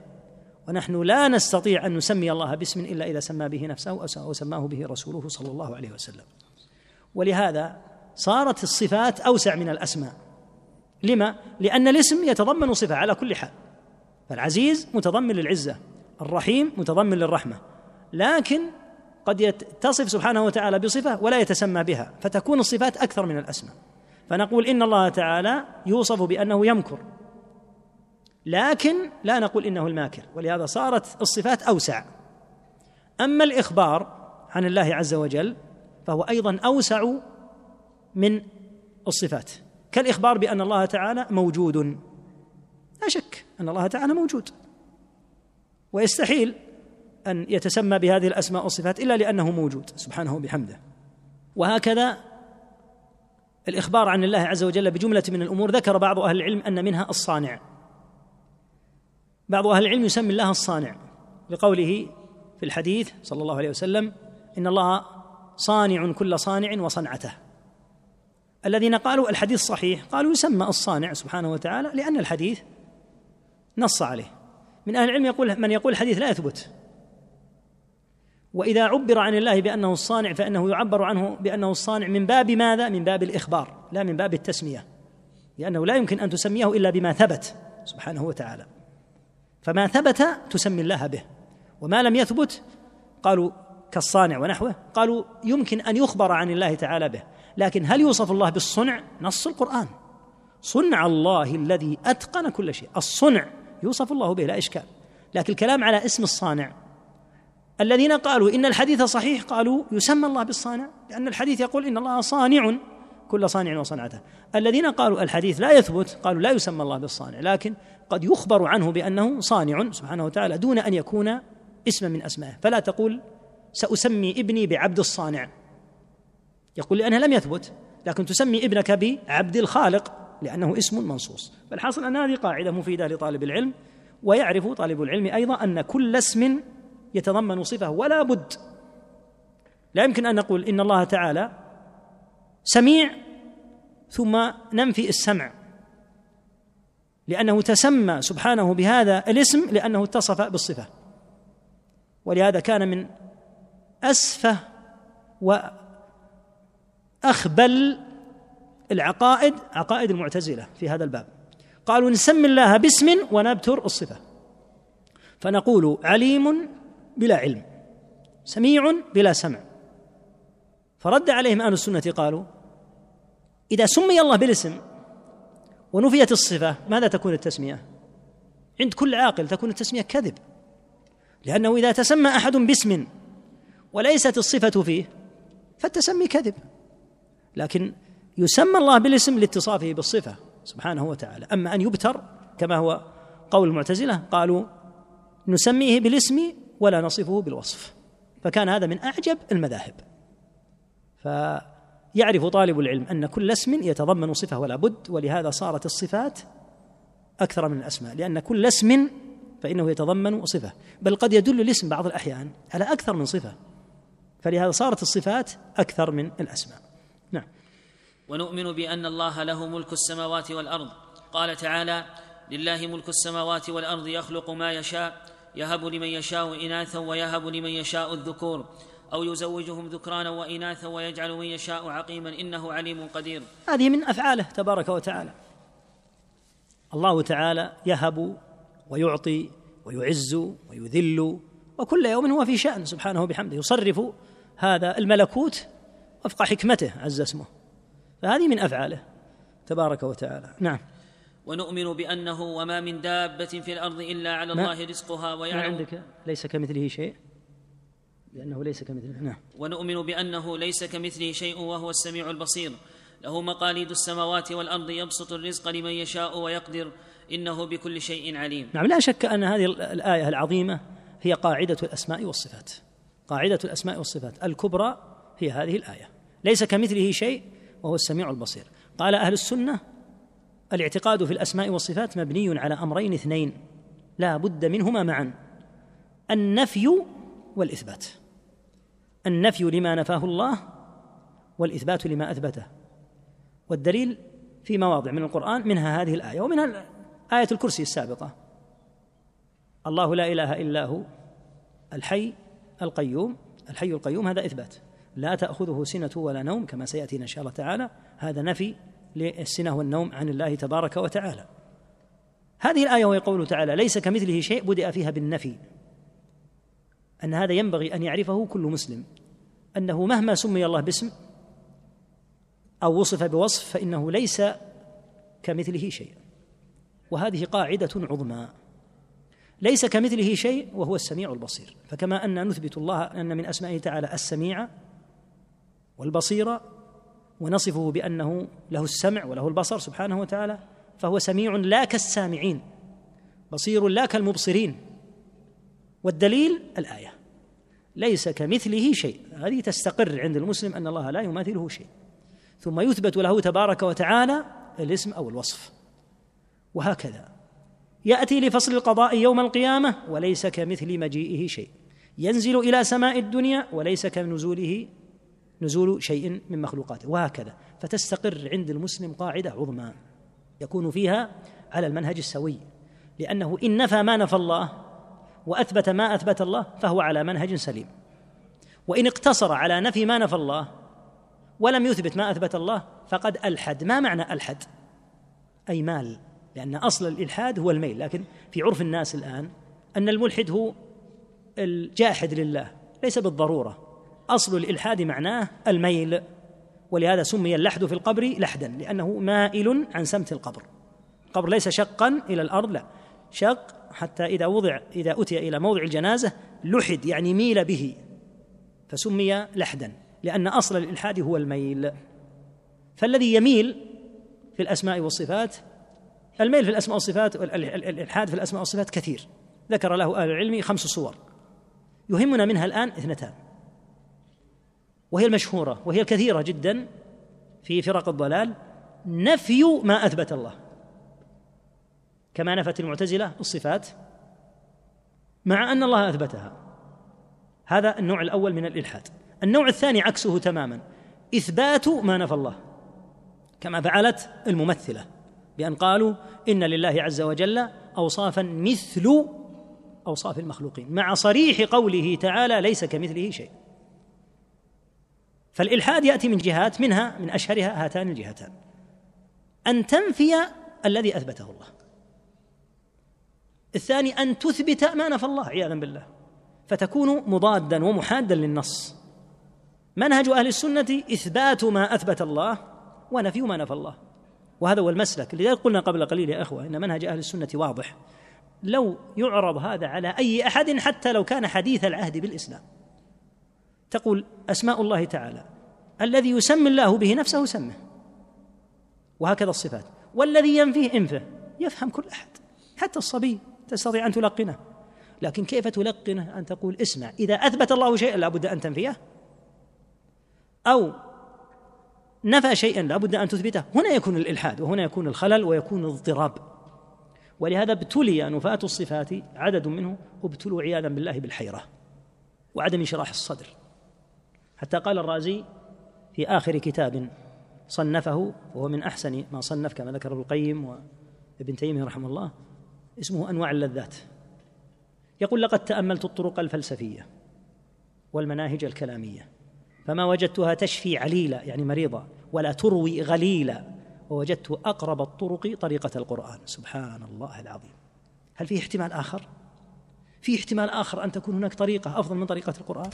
ونحن لا نستطيع أن نسمي الله باسم إلا إذا سمى به نفسه أو سماه به رسوله صلى الله عليه وسلم. ولهذا صارت الصفات أوسع من الأسماء. لما؟ لأن الاسم يتضمن صفة على كل حال. فالعزيز متضمن للعزة الرحيم متضمن للرحمة. لكن قد يتصف سبحانه وتعالى بصفة ولا يتسمى بها فتكون الصفات أكثر من الأسماء. فنقول إن الله تعالى يوصف بأنه يمكر لكن لا نقول إنه الماكر ولهذا صارت الصفات أوسع. أما الإخبار عن الله عز وجل فهو أيضا أوسع من الصفات. كالإخبار بأن الله تعالى موجود. لا شك أن الله تعالى موجود. ويستحيل أن يتسمى بهذه الأسماء والصفات إلا لأنه موجود سبحانه بحمده وهكذا الإخبار عن الله عز وجل بجملة من الأمور. ذكر بعض أهل العلم أن منها الصانع. بعض أهل العلم يسمي الله الصانع لقوله في الحديث صلى الله عليه وسلم إن الله صانع كل صانع وصنعته. الذين قالوا الحديث صحيح قالوا يسمى الصانع سبحانه وتعالى لأن الحديث نص عليه. من أهل العلم يقول من يقول الحديث لا يثبت. وإذا عبر عن الله بأنه الصانع فإنه يعبر عنه بأنه الصانع من باب ماذا؟ من باب الإخبار لا من باب التسمية لأنه لا يمكن أن تسميه إلا بما ثبت سبحانه وتعالى. فما ثبت تسمي الله به وما لم يثبت قالوا كالصانع ونحوه قالوا يمكن أن يخبر عن الله تعالى به لكن هل يوصف الله بالصنع؟ نص القرآن. صنع الله الذي أتقن كل شيء الصنع يوصف الله به لا إشكال. لكن الكلام على اسم الصانع الذين قالوا إن الحديث صحيح قالوا يسمى الله بالصانع لأن الحديث يقول إن الله صانع كل صانع وصنعته. الذين قالوا الحديث لا يثبت قالوا لا يسمى الله بالصانع لكن قد يخبر عنه بأنه صانع سبحانه وتعالى دون أن يكون اسما من أسمائه. فلا تقول سأسمي ابني بعبد الصانع. يقول لأنها لم يثبت لكن تسمي ابنك بعبد الخالق لأنه اسم منصوص. فالحاصل أن هذه قاعدة مفيدة لطالب العلم ويعرف طالب العلم أيضا أن كل اسم يتضمن صفة ولا بد. لا يمكن أن نقول إن الله تعالى سميع ثم ننفي السمع لأنه تسمى سبحانه بهذا الاسم لأنه اتصف بالصفة. ولهذا كان من أسفه وأخبل العقائد عقائد المعتزلة في هذا الباب. قالوا نسمي الله باسم ونبتر الصفة. فنقول عليم بلا علم سميع بلا سمع. فرد عليهم أهل السنة قالوا إذا سمي الله بالاسم ونفيت الصفة ماذا تكون التسمية؟ عند كل عاقل تكون التسمية كذب لأنه إذا تسمى أحد باسم وليست الصفة فيه فالتسمي كذب. لكن يسمى الله بالاسم لاتصافه بالصفة سبحانه وتعالى. أما أن يبتر كما هو قول المعتزلة قالوا نسميه بالاسم ولا نصفه بالوصف. فكان هذا من أعجب المذاهب. فيعرف طالب العلم أن كل اسم يتضمن صفة ولا بد ولهذا صارت الصفات أكثر من الأسماء لأن كل اسم فإنه يتضمن صفة. بل قد يدل الاسم بعض الأحيان على أكثر من صفة. فلهذا صارت الصفات أكثر من الأسماء. نعم. ونؤمن بأن الله له ملك السماوات والأرض. قال تعالى لله ملك السماوات والأرض يخلق ما يشاء يهب لمن يشاء إناثا ويهب لمن يشاء الذكور أو يزوجهم ذكرانا وإناثا ويجعل من يشاء عقيما إنه عليم قدير. هذه من أفعاله تبارك وتعالى. الله تعالى يهب ويعطي ويعز ويذل وكل يوم هو في شأن سبحانه بحمده يصرف هذا الملكوت وفق حكمته عز اسمه. فهذه من أفعاله تبارك وتعالى. نعم. ونؤمن بأنه وما من دابة في الأرض إلا على الله رزقها ويعلم. ما عندك؟ ليس كمثله شيء. لأنه ليس كمثله. نعم. ونؤمن بأنه ليس كمثله شيء وهو السميع البصير. له مقاليد السماوات والأرض يبسط الرزق لمن يشاء ويقدر. إنه بكل شيء عليم. نعم لا شك أن هذه الآية العظيمة هي قاعدة الأسماء والصفات. قاعدة الأسماء والصفات. الكبرى هي هذه الآية. ليس كمثله شيء وهو السميع البصير. قال أهل السنة الاعتقاد في الأسماء والصفات مبني على أمرين اثنين لا بد منهما معا النفي والإثبات. النفي لما نفاه الله والإثبات لما أثبته. والدليل في مواضع من القرآن منها هذه الآية ومنها آية الكرسي السابقة. الله لا إله إلا هو الحي القيوم الحي القيوم هذا إثبات. لا تأخذه سنة ولا نوم كما سياتينا إن شاء الله تعالى هذا نفي للسنة والنوم عن الله تبارك وتعالى. هذه الآية وهي قوله تعالى ليس كمثله شيء بدأ فيها بالنفي. أن هذا ينبغي أن يعرفه كل مسلم. أنه مهما سمي الله باسم أو وصف بوصف فإنه ليس كمثله شيء. وهذه قاعدة عظمى. ليس كمثله شيء وهو السميع البصير. فكما أن نثبت الله أن من أسمائه تعالى السميع والبصير ونصفه بأنه له السمع وله البصر سبحانه وتعالى فهو سميع لا كالسامعين بصير لا كالمبصرين. والدليل الآية ليس كمثله شيء. هذه تستقر عند المسلم أن الله لا يماثله شيء. ثم يثبت له تبارك وتعالى الاسم أو الوصف. وهكذا. يأتي لفصل القضاء يوم القيامة وليس كمثل مجيئه شيء. ينزل إلى سماء الدنيا وليس كنزوله نزول شيء من مخلوقاته وهكذا. فتستقر عند المسلم قاعدة عظمى يكون فيها على المنهج السوي. لأنه إن نفى ما نفى الله وأثبت ما أثبت الله فهو على منهج سليم. وإن اقتصر على نفي ما نفى الله ولم يثبت ما أثبت الله فقد ألحد. ما معنى ألحد؟ أي مال. لأن أصل الإلحاد هو الميل. لكن في عرف الناس الآن أن الملحد هو الجاحد لله ليس بالضرورة. أصل الإلحاد معناه الميل ولهذا سمي اللحد في القبر لحدا لأنه مائل عن سمت القبر. القبر ليس شقا إلى الأرض لا. شق حتى إذا وضع إذا أتي إلى موضع الجنازة لحد يعني ميل به. فسمي لحدا لأن أصل الإلحاد هو الميل. فالذي يميل في الأسماء والصفات الميل في الأسماء والصفات الإلحاد في الأسماء والصفات كثير. ذكر له أهل العلم خمس صور. يهمنا منها الآن اثنتان. وهي المشهورة وهي الكثيرة جدا في فرق الضلال نفي ما أثبت الله. كما نفت المعتزلة الصفات مع أن الله أثبتها. هذا النوع الأول من الإلحاد. النوع الثاني عكسه تماما. إثبات ما نفى الله كما فعلت الممثلة بأن قالوا إن لله عز وجل اوصافا مثل أوصاف المخلوقين مع صريح قوله تعالى ليس كمثله شيء. فالإلحاد يأتي من جهات منها من أشهرها هاتان الجهتان. أن تنفي الذي أثبته الله. الثاني أن تثبت ما نفى الله عياذا بالله. فتكون مضادا ومحادا للنص. منهج أهل السنة إثبات ما أثبت الله ونفي ما نفى الله. وهذا هو المسلك. لذلك قلنا قبل قليل يا إخوة إن منهج أهل السنة واضح. لو يعرض هذا على أي أحد حتى لو كان حديث العهد بالإسلام. تقول أسماء الله تعالى. الذي يسمي الله به نفسه سمه. وهكذا الصفات. والذي ينفيه إنفه. يفهم كل أحد. حتى الصبي تستطيع أن تلقنه. لكن كيف تلقنه؟ أن تقول اسمع إذا أثبت الله شيئا لابد أن تنفيه. أو نفى شيئا لابد أن تثبته. هنا يكون الإلحاد وهنا يكون الخلل ويكون الاضطراب. ولهذا ابتلي نفاة الصفات عدد منه ابتلوا عياذا بالله بالحيرة. وعدم انشراح الصدر. حتى قال الرازي في آخر كتاب صنفه وهو من أحسن ما صنف كما ذكر ابن القيم وابن تيمية رحمه الله اسمه أنواع اللذات. يقول لقد تأملت الطرق الفلسفية والمناهج الكلامية فما وجدتها تشفي عليلا يعني مريضة ولا تروي غليلا ووجدت أقرب الطرق طريقة القرآن. سبحان الله العظيم. هل في احتمال آخر؟ في احتمال آخر أن تكون هناك طريقة أفضل من طريقة القرآن؟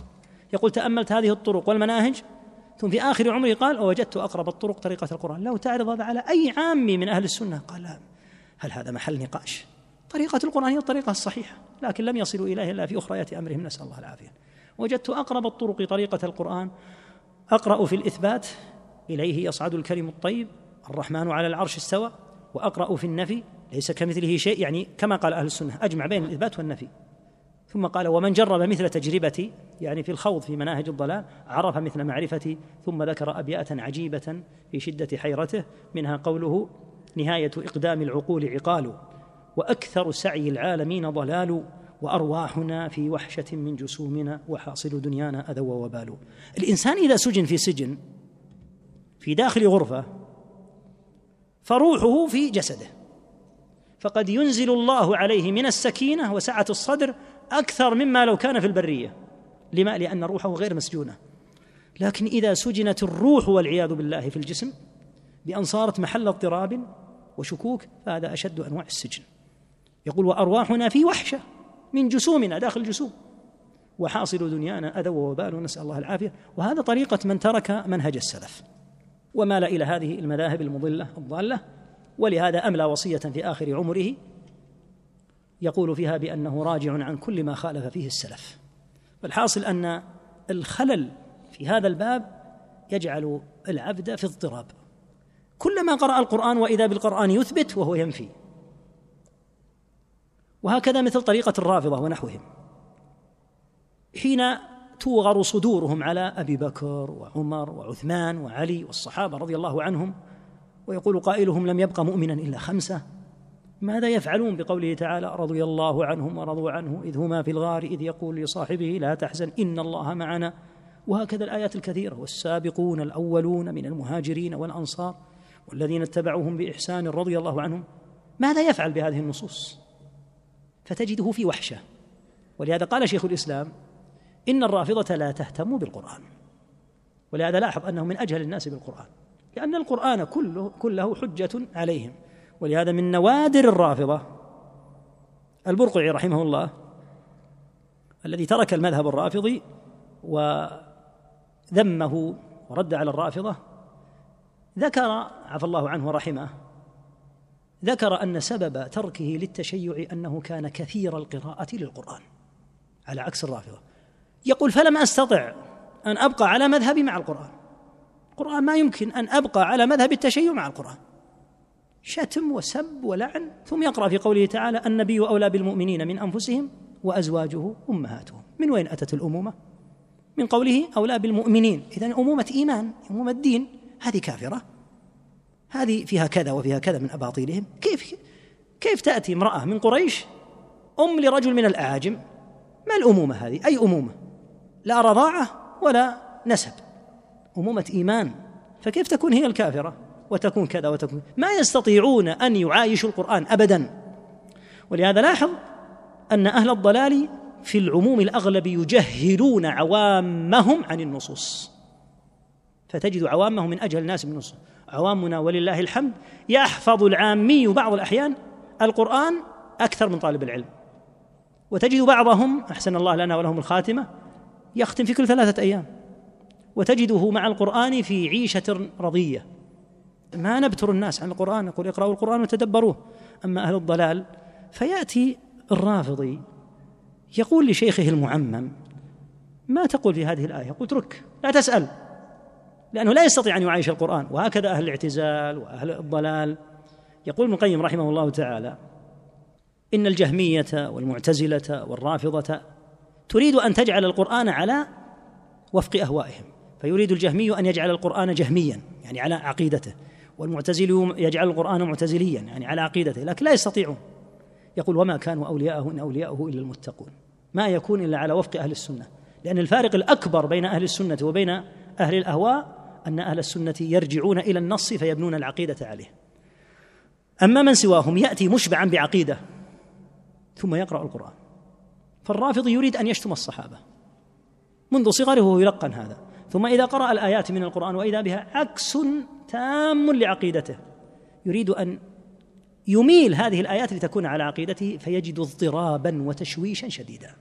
يقول تأملت هذه الطرق والمناهج. ثم في آخر عمره قال ووجدت أقرب الطرق طريقة القرآن. لو تعرض هذا على أي عامي من أهل السنة؟ قال لا. هل هذا محل نقاش؟ طريقة القرآن هي الطريقة الصحيحة لكن لم يصلوا إليه إلا في أخريات أمرهم نسأل الله العافية. وجدت أقرب الطرق طريقة القرآن. أقرأ في الإثبات إليه يصعد الكلم الطيب الرحمن على العرش استوى وأقرأ في النفي ليس كمثله شيء يعني كما قال أهل السنة أجمع بين الإثبات والنفي. ثم قال ومن جرب مثل تجربتي يعني في الخوض في مناهج الضلال عرف مثل معرفتي ثم ذكر أبياتا عجيبة في شدة حيرته منها قوله نهاية إقدام العقول عقال وأكثر سعي العالمين ضلال وأرواحنا في وحشة من جسومنا وحاصل دنيانا أذى وبال الإنسان إذا سجن في سجن في داخل غرفة فروحه في جسده. فقد ينزل الله عليه من السكينة وسعة الصدر أكثر مما لو كان في البرية. لما؟ لأن روحه غير مسجونة. لكن إذا سجنت الروح والعياذ بالله في الجسم بأن صارت محل اضطراب وشكوك فهذا أشد أنواع السجن. يقول وأرواحنا في وحشة من جسومنا داخل الجسوم. وحاصل دنيانا أذى ووبال نسأل الله العافية. وهذا طريقة من ترك منهج السلف. ومال إلى هذه المذاهب المضلة الضالة. ولهذا أملى وصية في آخر عمره يقول فيها بأنه راجع عن كل ما خالف فيه السلف. والحاصل أن الخلل في هذا الباب يجعل العبد في اضطراب. كلما قرأ القرآن وإذا بالقرآن يثبت وهو ينفي. وهكذا مثل طريقة الرافضة ونحوهم. حين توغر صدورهم على أبي بكر وعمر وعثمان وعلي والصحابة رضي الله عنهم ويقول قائلهم لم يبق مؤمنا إلا خمسة ماذا يفعلون بقوله تعالى رضي الله عنهم ورضوا عنه إذ هما في الغار إذ يقول لصاحبه لا تحزن إن الله معنا؟ وهكذا الآيات الكثيرة والسابقون الأولون من المهاجرين والأنصار والذين اتبعوهم بإحسان رضي الله عنهم. ماذا يفعل بهذه النصوص؟ فتجده في وحشة. ولهذا قال شيخ الإسلام إن الرافضة لا تهتم بالقرآن. ولهذا لاحظ أنه من أجهل الناس بالقرآن لأن القرآن كله كله حجة عليهم. ولهذا من نوادر الرافضة البرقعي رحمه الله الذي ترك المذهب الرافضي وذمه ورد على الرافضة ذكر عفى الله عنه ورحمه ذكر أن سبب تركه للتشيع أنه كان كثير القراءة للقرآن على عكس الرافضة. يقول فلم أستطع أن أبقى على مذهبي مع القرآن. القرآن ما يمكن أن أبقى على مذهب التشيع مع القرآن. شتم وسب ولعن ثم يقرأ في قوله تعالى النبي أولى بالمؤمنين من أنفسهم وأزواجه أمهاتهم. من وين أتت الأمومة؟ من قوله أولى بالمؤمنين. إذا أمومة إيمان أمومة دين هذه كافرة. هذه فيها كذا وفيها كذا من أباطيلهم. كيف كيف تأتي امرأة من قريش أم لرجل من الأعاجم؟ ما الأمومة هذه؟ أي أمومة؟ لا رضاعة ولا نسب. أمومة إيمان. فكيف تكون هي الكافرة؟ وتكون كذا وتكون. ما يستطيعون أن يعايشوا القرآن أبدا. ولهذا لاحظ أن أهل الضلال في العموم الأغلب يجهلون عوامهم عن النصوص. فتجد عوامهم من أجهل الناس بالنصوص عوامنا ولله الحمد يحفظ العامي بعض الأحيان القرآن أكثر من طالب العلم. وتجد بعضهم أحسن الله لنا ولهم الخاتمة يختم في كل ثلاثة أيام. وتجده مع القرآن في عيشة رضية. ما نبتر الناس عن القرآن نقول اقرأوا القرآن وتدبروه. أما أهل الضلال فيأتي الرافضي يقول لشيخه المعمم ما تقول في هذه الآية؟ قلت اترك لا تسأل لأنه لا يستطيع أن يعايش القرآن. وهكذا أهل الاعتزال وأهل الضلال. يقول ابن القيم رحمه الله تعالى إن الجهمية والمعتزلة والرافضة تريد أن تجعل القرآن على وفق أهوائهم فيريد الجهمي أن يجعل القرآن جهميا يعني على عقيدته. والمعتزلي يجعل القرآن معتزليا يعني على عقيدته لكن لا يستطيعون. يقول وما كانوا أولياءه إن أولياءه إلا المتقون. ما يكون إلا على وفق أهل السنة لأن الفارق الأكبر بين أهل السنة وبين أهل الأهواء أن أهل السنة يرجعون إلى النص فيبنون العقيدة عليه. أما من سواهم يأتي مشبعا بعقيدة ثم يقرأ القرآن. فالرافض يريد أن يشتم الصحابة منذ صغره يلقن هذا. ثم إذا قرأ الآيات من القرآن وإذا بها عكس تام لعقيدته يريد أن يميل هذه الآيات لتكون على عقيدته فيجد اضطرابا وتشويشا شديدا.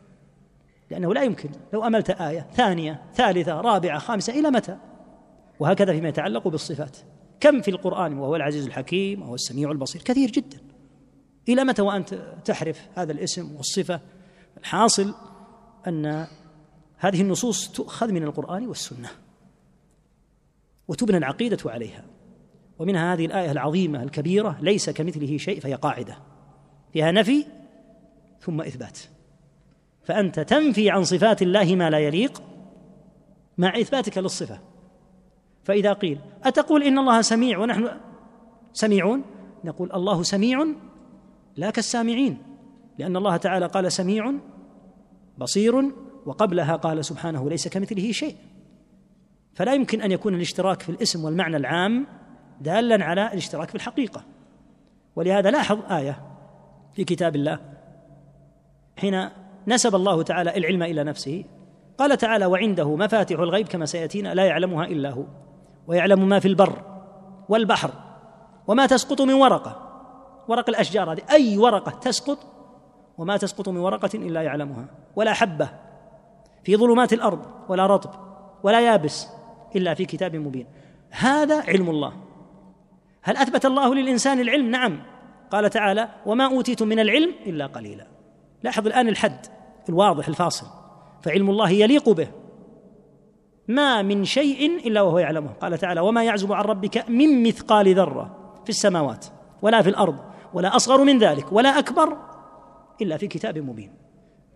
لأنه لا يمكن لو أملت آية ثانية ثالثة رابعة خامسة إلى متى؟ وهكذا فيما يتعلق بالصفات. كم في القرآن؟ وهو العزيز الحكيم وهو السميع البصير. كثير جدا. إلى متى وأنت تحرف هذا الاسم والصفة؟ الحاصل أن هذه النصوص تؤخذ من القرآن والسنة وتبنى العقيدة عليها. ومنها هذه الآية العظيمة الكبيرة ليس كمثله شيء فهي قاعدة. فيها نفي ثم إثبات. فأنت تنفي عن صفات الله ما لا يليق مع إثباتك للصفة. فإذا قيل أتقول إن الله سميع ونحن سميعون؟ نقول الله سميع لا كالسامعين لأن الله تعالى قال سميع بصير وقبلها قال سبحانه ليس كمثله شيء. فلا يمكن أن يكون الاشتراك في الاسم والمعنى العام دالا على الاشتراك في الحقيقة. ولهذا لاحظ آية في كتاب الله حين نسب الله تعالى العلم إلى نفسه قال تعالى وعنده مفاتح الغيب كما سيأتينا لا يعلمها إلا هو ويعلم ما في البر والبحر وما تسقط من ورقة. ورق الأشجار هذه أي ورقة تسقط وما تسقط من ورقة إلا يعلمها ولا حبة. في ظلمات الأرض ولا رطب ولا يابس إلا في كتاب مبين. هذا علم الله. هل أثبت الله للإنسان العلم؟ نعم. قال تعالى وما أوتيتم من العلم إلا قليلا. لاحظ الآن الحد الواضح الفاصل. فعلم الله يليق به. ما من شيء إلا وهو يعلمه. قال تعالى وما يعزب عن ربك من مثقال ذرة في السماوات ولا في الأرض ولا أصغر من ذلك ولا أكبر إلا في كتاب مبين.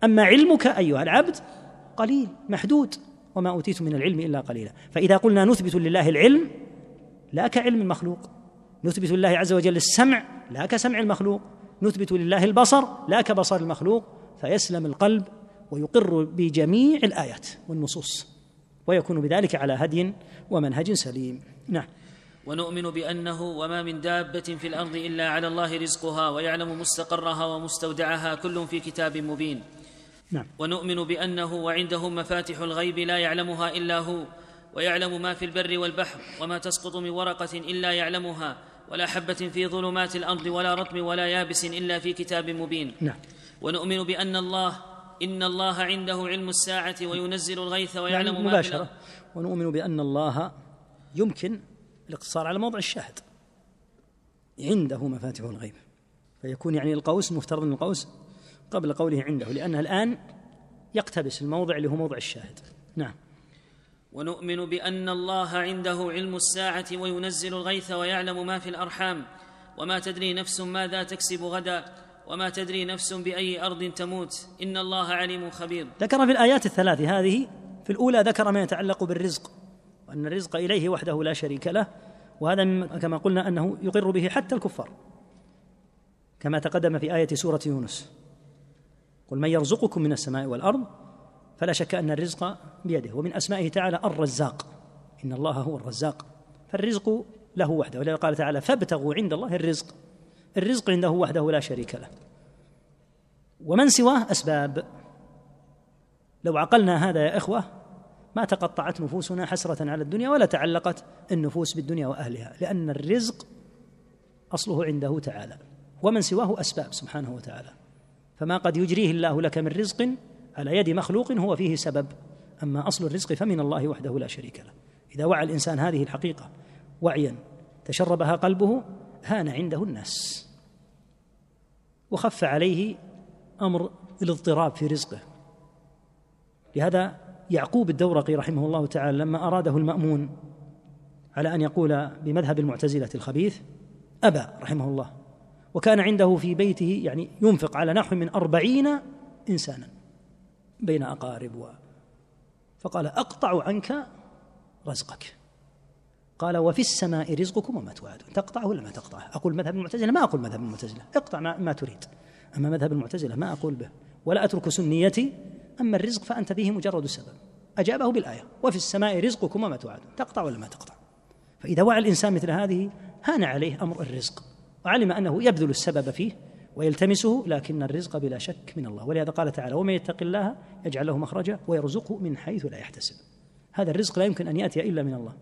أما علمك أيها العبد قليل محدود وما أوتيت من العلم إلا قليلا. فإذا قلنا نثبت لله العلم لا كعلم المخلوق. نثبت لله عز وجل السمع لا كسمع المخلوق. نثبت لله البصر لا كبصر المخلوق. فيسلم القلب ويقر بجميع الآيات والنصوص ويكون بذلك على هدي ومنهج سليم. نعم. ونؤمن بأنه وما من دابة في الأرض إلا على الله رزقها ويعلم مستقرها ومستودعها كل في كتاب مبين. نعم. ونؤمن بأنه وعنده مفاتح الغيب لا يعلمها إلا هو ويعلم ما في البر والبحر وما تسقط من ورقة إلا يعلمها ولا حبة في ظلمات الأرض ولا رطب ولا يابس إلا في كتاب مبين. نعم. ونؤمن بأن الله إن الله عنده علم الساعة وينزل الغيث ويعلم يعني ما مباشرة. ونؤمن بأن الله يمكن الاقتصار على موضع الشاهد. عنده مفاتيح الغيب. فيكون يعني القوس مفترض القوس قبل قوله عنده لأنه الآن يقتبس الموضع اللي هو موضع الشاهد. نعم. ونؤمن بأن الله عنده علم الساعة وينزل الغيث ويعلم ما في الأرحام. وما تدري نفس ماذا تكسب غدا وما تدري نفس بأي أرض تموت. إن الله عليم خبير. ذكر في الآيات الثلاث هذه في الأولى ذكر ما يتعلق بالرزق وأن الرزق إليه وحده لا شريك له وهذا كما قلنا أنه يقر به حتى الكفار كما تقدم في آية سورة يونس. قل من يرزقكم من السماء والأرض فلا شك أن الرزق بيده. ومن أسمائه تعالى الرزاق. إن الله هو الرزاق. فالرزق له وحده. ولذلك قال تعالى فابتغوا عند الله الرزق. الرزق عنده وحده لا شريك له. ومن سواه أسباب. لو عقلنا هذا يا إخوة ما تقطعت نفوسنا حسرة على الدنيا ولا تعلقت النفوس بالدنيا وأهلها. لأن الرزق أصله عنده تعالى. ومن سواه أسباب سبحانه وتعالى. فما قد يجريه الله لك من رزق على يد مخلوق هو فيه سبب. أما أصل الرزق فمن الله وحده لا شريك له. إذا وعى الإنسان هذه الحقيقة وعيا تشربها قلبه هان عنده الناس. وخف عليه أمر الاضطراب في رزقه. لهذا يعقوب الدورقي رحمه الله تعالى لما أراده المأمون على أن يقول بمذهب المعتزلة الخبيث ابى رحمه الله. وكان عنده في بيته يعني ينفق على نحو من أربعين إنسانا بين أقارب و فقال أقطع عنك رزقك. قال وفي السماء رزقكم وما توعدون. تقطعه ولا ما تقطعه؟ أقول مذهب المعتزلة؟ ما أقول مذهب المعتزلة. اقطع ما, ما تريد. أما مذهب المعتزلة ما أقول به. ولا أترك سنيتي. أما الرزق فأنت فيه مجرد سبب. أجابه بالآية. وفي السماء رزقكم وما توعدون. تقطع ولا ما تقطع. فإذا وعى الإنسان مثل هذه هان عليه أمر الرزق. وعلم أنه يبذل السبب فيه ويلتمسه لكن الرزق بلا شك من الله. ولهذا قال تعالى ومن يتق الله يجعل له مخرجا ويرزقه من حيث لا يحتسب. هذا الرزق لا يمكن أن يأتي إلا من الله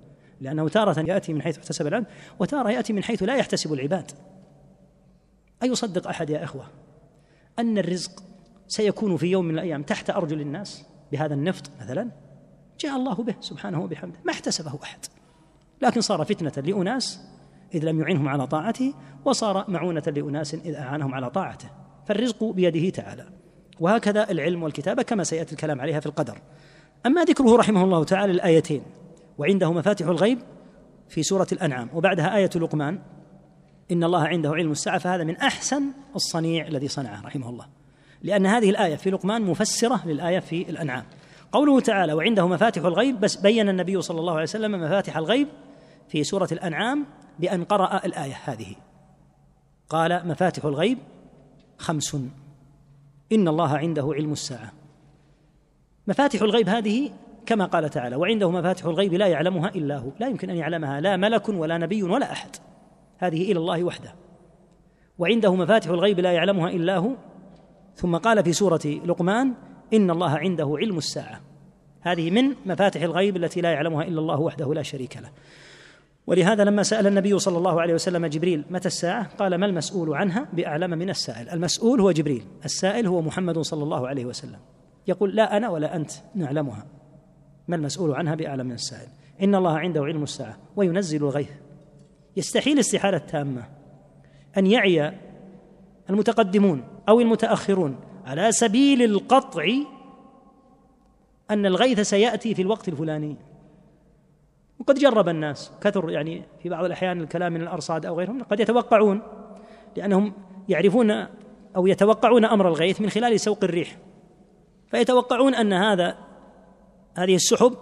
لأنه تارة يأتي من حيث احتسب العبد وتارة يأتي من حيث لا يحتسب العباد. أيصدق أحد يا إخوة أن الرزق سيكون في يوم من الأيام تحت أرجل الناس بهذا النفط مثلا؟ جاء الله به سبحانه وبحمده ما احتسبه أحد. لكن صار فتنة لأناس إذ لم يعنهم على طاعته وصار معونة لأناس إذ أعانهم على طاعته. فالرزق بيده تعالى. وهكذا العلم والكتابة كما سيأتي الكلام عليها في القدر. أما ذكره رحمه الله تعالى الآيتين وعنده مفاتح الغيب في سورة الأنعام وبعدها آية لقمان إن الله عنده علم الساعة فهذا من أحسن الصنيع الذي صنعه رحمه الله. لأن هذه الآية في لقمان مفسرة للآية في الأنعام. قوله تعالى وعنده مفاتح الغيب بس بين النبي صلى الله عليه وسلم مفاتح الغيب في سورة الأنعام بأن قرأ الآية هذه. قال مفاتح الغيب خمس. إن الله عنده علم الساعة. مفاتح الغيب هذه كما قال تعالى وعنده مفاتح الغيب لا يعلمها إلا هو. لا يمكن أن يعلمها لا ملك ولا نبي ولا أحد. هذه إلى الله وحده. وعنده مفاتح الغيب لا يعلمها إلا هو. ثم قال في سورة لقمان إن الله عنده علم الساعة. هذه من مفاتح الغيب التي لا يعلمها إلا الله وحده لا شريك له. ولهذا لما سأل النبي صلى الله عليه وسلم جبريل متى الساعة؟ قال ما المسؤول عنها بأعلم من السائل. المسؤول هو جبريل السائل هو محمد صلى الله عليه وسلم. يقول لا أنا ولا أنت نعلمها. ما المسؤول عنها بأعلم من السائل؟ إن الله عنده علم الساعة وينزل الغيث. يستحيل استحالة تامة أن يعي المتقدمون أو المتأخرون على سبيل القطع أن الغيث سيأتي في الوقت الفلاني. وقد جرب الناس. كثر يعني في بعض الأحيان الكلام من الأرصاد أو غيرهم قد يتوقعون لأنهم يعرفون أو يتوقعون أمر الغيث من خلال سوق الريح. فيتوقعون أن هذا هذه السحب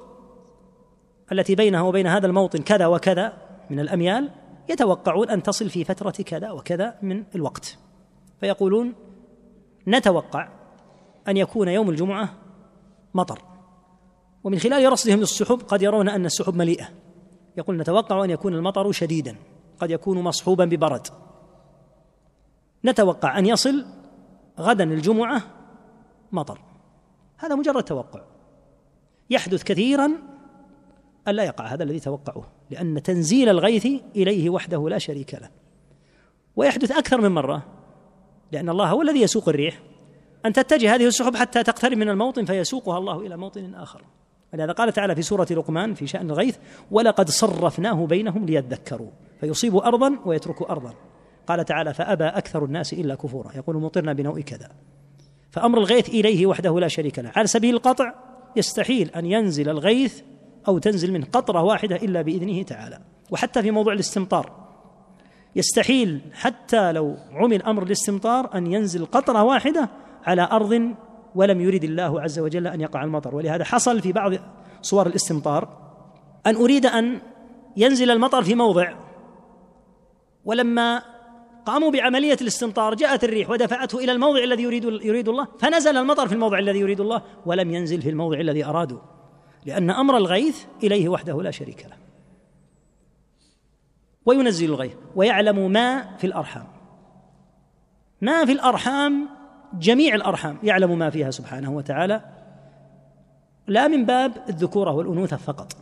التي بينها وبين هذا الموطن كذا وكذا من الأميال يتوقعون أن تصل في فترة كذا وكذا من الوقت. فيقولون نتوقع أن يكون يوم الجمعة مطر. ومن خلال رصدهم للسحب قد يرون أن السحب مليئة. يقول نتوقع أن يكون المطر شديدا. قد يكون مصحوبا ببرد. نتوقع أن يصل غدا الجمعة مطر. هذا مجرد توقع. يحدث كثيرا ألا يقع هذا الذي توقعوه لأن تنزيل الغيث إليه وحده لا شريك له. ويحدث أكثر من مرة لأن الله هو الذي يسوق الريح. أن تتجه هذه السحب حتى تقترب من الموطن فيسوقها الله إلى موطن آخر. ولهذا قال تعالى في سورة لقمان في شأن الغيث ولقد صرفناه بينهم ليذكروا. فيصيب أرضا ويترك أرضا. قال تعالى فأبى أكثر الناس إلا كفورا. يقول مطرنا بنوء كذا. فأمر الغيث إليه وحده لا شريك له. على سبيل القطع يستحيل أن ينزل الغيث أو تنزل منه قطرة واحدة إلا بإذنه تعالى. وحتى في موضوع الاستمطار يستحيل حتى لو عمل أمر الاستمطار أن ينزل قطرة واحدة على أرض ولم يرد الله عز وجل أن يقع المطر. ولهذا حصل في بعض صور الاستمطار أن أريد أن ينزل المطر في موضع ولما قاموا بعملية الاستمطار جاءت الريح ودفعته إلى الموضع الذي يريد يريد الله فنزل المطر في الموضع الذي يريد الله ولم ينزل في الموضع الذي أرادوا لأن أمر الغيث إليه وحده لا شريك له. وينزل الغيث ويعلم ما في الأرحام. ما في الأرحام جميع الأرحام يعلم ما فيها سبحانه وتعالى لا من باب الذكورة والأنوثة فقط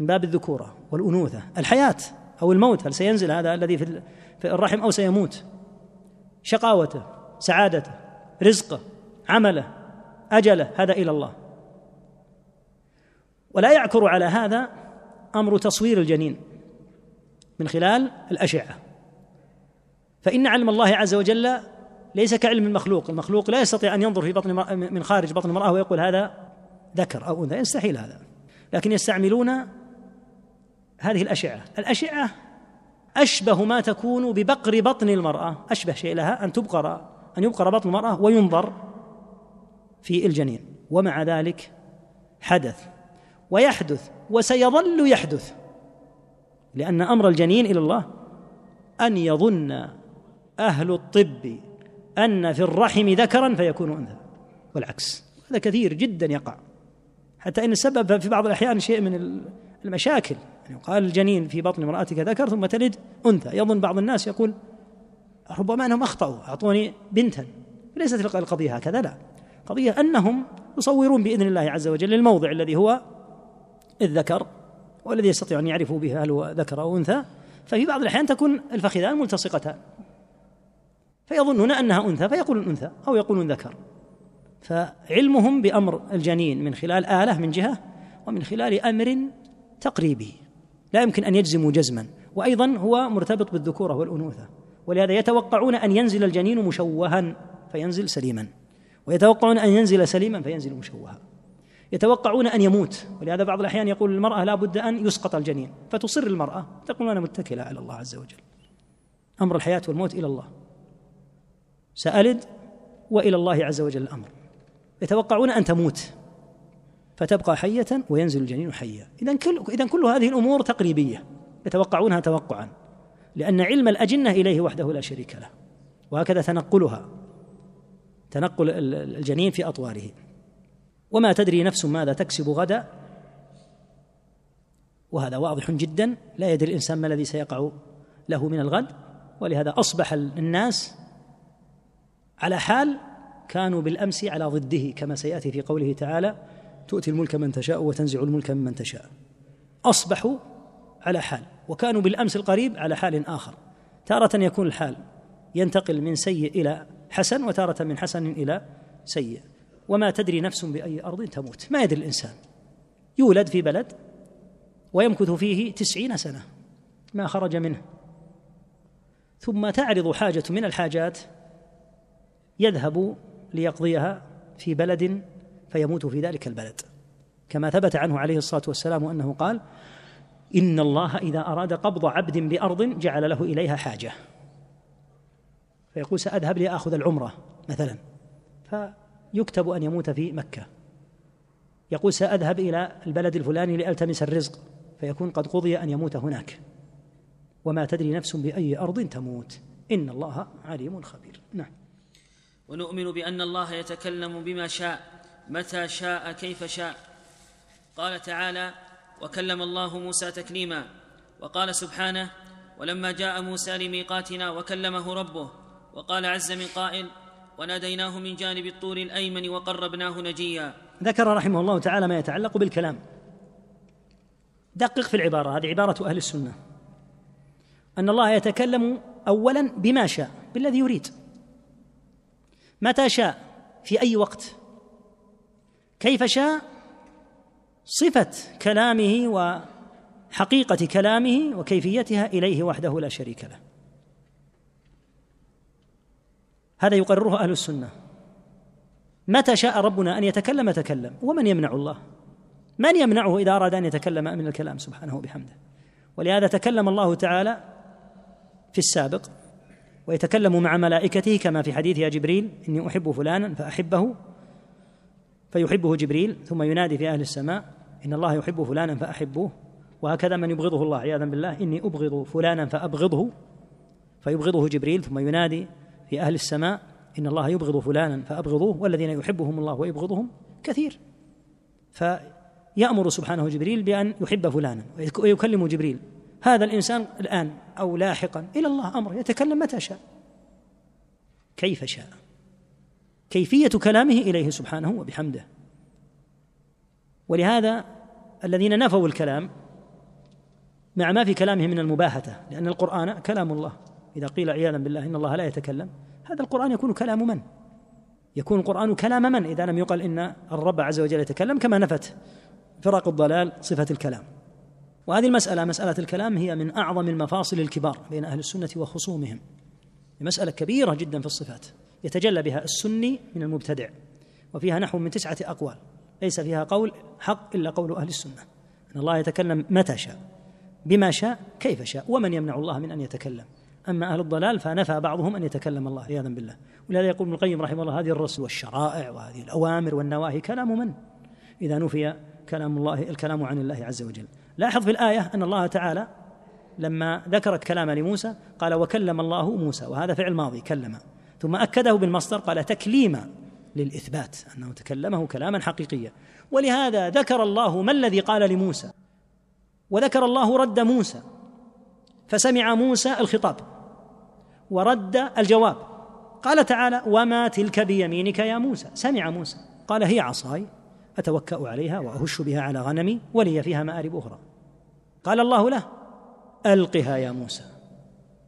من باب الذكورة والأنوثة. الحياة أو الموت هل سينزل هذا الذي في الرحم أو سيموت؟ شقاوته سعادته رزقه عمله أجله هذا إلى الله. ولا يعكر على هذا أمر تصوير الجنين من خلال الأشعة. فإن علم الله عز وجل ليس كعلم المخلوق. المخلوق لا يستطيع أن ينظر في بطن من خارج بطن المرأة ويقول هذا ذكر أو أنثى. يستحيل هذا. لكن يستعملون هذه الأشعة. الأشعة أشبه ما تكون ببقر بطن المرأة. أشبه شيء لها أن تبقر أن يبقر بطن المرأة وينظر في الجنين. ومع ذلك حدث ويحدث وسيظل يحدث. لأن أمر الجنين إلى الله أن يظن أهل الطب أن في الرحم ذكرا فيكون أنثى والعكس. هذا كثير جدا يقع. حتى إن السبب في بعض الأحيان شيء من المشاكل. يعني قال الجنين في بطن امرأتك ذكر ثم تلد أنثى. يظن بعض الناس يقول ربما أنهم أخطأوا أعطوني بنتا. ليست القضية هكذا لا. قضية أنهم يصورون بإذن الله عز وجل الموضع الذي هو الذكر والذي يستطيع أن يعرف به هل هو ذكر أو أنثى. ففي بعض الأحيان تكون الفخذان ملتصقتان. فيظنون أنها أنثى فيقولون أنثى أو يقولون ذكر فعلمهم بأمر الجنين من خلال آلة من جهة ومن خلال أمر تقريبي. لا يمكن أن يجزموا جزما. وأيضا هو مرتبط بالذكورة والأنوثة. ولهذا يتوقعون أن ينزل الجنين مشوها فينزل سليما. ويتوقعون أن ينزل سليما فينزل مشوها. يتوقعون أن يموت. ولهذا بعض الأحيان يقول المرأة لا بد أن يسقط الجنين. فتصر المرأة تقول أنا متكلة على الله عز وجل. أمر الحياة والموت إلى الله. سألد وإلى الله عز وجل الأمر. يتوقعون أن تموت. فتبقى حية وينزل الجنين حيا. اذا كل اذا كل هذه الأمور تقريبية. يتوقعونها توقعا. لأن علم الأجنة إليه وحده لا شريك له. وهكذا تنقلها. تنقل الجنين في أطواره. وما تدري نفس ماذا تكسب غدا. وهذا واضح جدا. لا يدري الإنسان ما الذي سيقع له من الغد. ولهذا أصبح الناس على حال كانوا بالأمس على ضده كما سيأتي في قوله تعالى تؤتي الملك من تشاء وتنزع الملك ممن تشاء. أصبحوا على حال وكانوا بالأمس القريب على حال آخر. تارة يكون الحال ينتقل من سيء إلى حسن وتارة من حسن إلى سيء. وما تدري نفس بأي أرض تموت. ما يدري الإنسان. يولد في بلد ويمكث فيه تسعين سنة. ما خرج منه. ثم تعرض حاجة من الحاجات يذهب ليقضيها في بلد فيموت في ذلك البلد. كما ثبت عنه عليه الصلاة والسلام أنه قال إن الله إذا أراد قبض عبد بأرض جعل له إليها حاجة. فيقول سأذهب لآخذ العمرة مثلا. فيكتب أن يموت في مكة. يقول سأذهب إلى البلد الفلاني لألتمس الرزق. فيكون قد قضي أن يموت هناك. وما تدري نفس بأي أرض تموت. إن الله عليم خبير. نعم. ونؤمن بأن الله يتكلم بما شاء متى شاء كيف شاء. قال تعالى وكلم الله موسى تكليما. وقال سبحانه ولما جاء موسى لميقاتنا وكلمه ربه وقال عز من قائل وناديناه من جانب الطور الأيمن وقربناه نجيا. ذكر رحمه الله تعالى ما يتعلق بالكلام. دقق في العبارة هذه عبارة أهل السنة. أن الله يتكلم اولا بما شاء بالذي يريد. متى شاء؟ في أي وقت؟ كيف شاء؟ صفة كلامه وحقيقة كلامه وكيفيتها إليه وحده لا شريك له. هذا يقرره أهل السنة. متى شاء ربنا أن يتكلم تكلم ومن يمنع الله؟ من يمنعه إذا أراد أن يتكلم من الكلام؟ سبحانه وبحمده. ولهذا تكلم الله تعالى في السابق. ويتكلم مع ملائكته كما في حديث يا جبريل إني أحب فلانا فأحبه فيحبه جبريل ثم ينادي في أهل السماء إن الله يحب فلانا فأحبوه وهكذا من يبغضه الله عياذا بالله إني أبغض فلانا فأبغضه فيبغضه جبريل ثم ينادي في أهل السماء إن الله يبغض فلانا فأبغضوه والذين يحبهم الله ويبغضهم كثير. فيأمر سبحانه جبريل بأن يحب فلانا ويكلم جبريل. هذا الإنسان الآن أو لاحقا إلى الله امره يتكلم متى شاء. كيف شاء؟ كيفية كلامه إليه سبحانه وبحمده. ولهذا الذين نفوا الكلام مع ما في كلامه من المباهته لأن القرآن كلام الله. إذا قيل عياذا بالله إن الله لا يتكلم هذا القرآن يكون كلام من؟ يكون القرآن كلام من؟ إذا لم يقل إن الرب عز وجل يتكلم كما نفت فرق الضلال صفة الكلام. وهذه المسألة مسألة الكلام هي من أعظم المفاصل الكبار بين أهل السنة وخصومهم. مسألة كبيرة جدا في الصفات يتجلى بها السني من المبتدع وفيها نحو من تسعة أقوال ليس فيها قول حق إلا قول أهل السنة. أن الله يتكلم متى شاء بما شاء كيف شاء ومن يمنع الله من أن يتكلم. أما أهل الضلال فنفى بعضهم أن يتكلم الله عياذا بالله. ولهذا يقول ابن القيم رحمه الله هذه الرسل والشرائع وهذه الأوامر والنواهي كلام من؟ إذا نفي كلام الله الكلام عن الله عز وجل. لاحظ في الآية أن الله تعالى لما ذكر الكلام لموسى قال وكلم الله موسى وهذا فعل ماضي كلم. ثم أكده بالمصدر قال تكليما للإثبات أنه تكلمه كلاما حقيقيا. ولهذا ذكر الله ما الذي قال لموسى؟ وذكر الله رد موسى فسمع موسى الخطاب ورد الجواب. قال تعالى وما تلك بيمينك يا موسى سمع موسى. قال هي عصاي؟ أتوكأ عليها وأهش بها على غنمي ولي فيها مآرب أخرى. قال الله له ألقها يا موسى.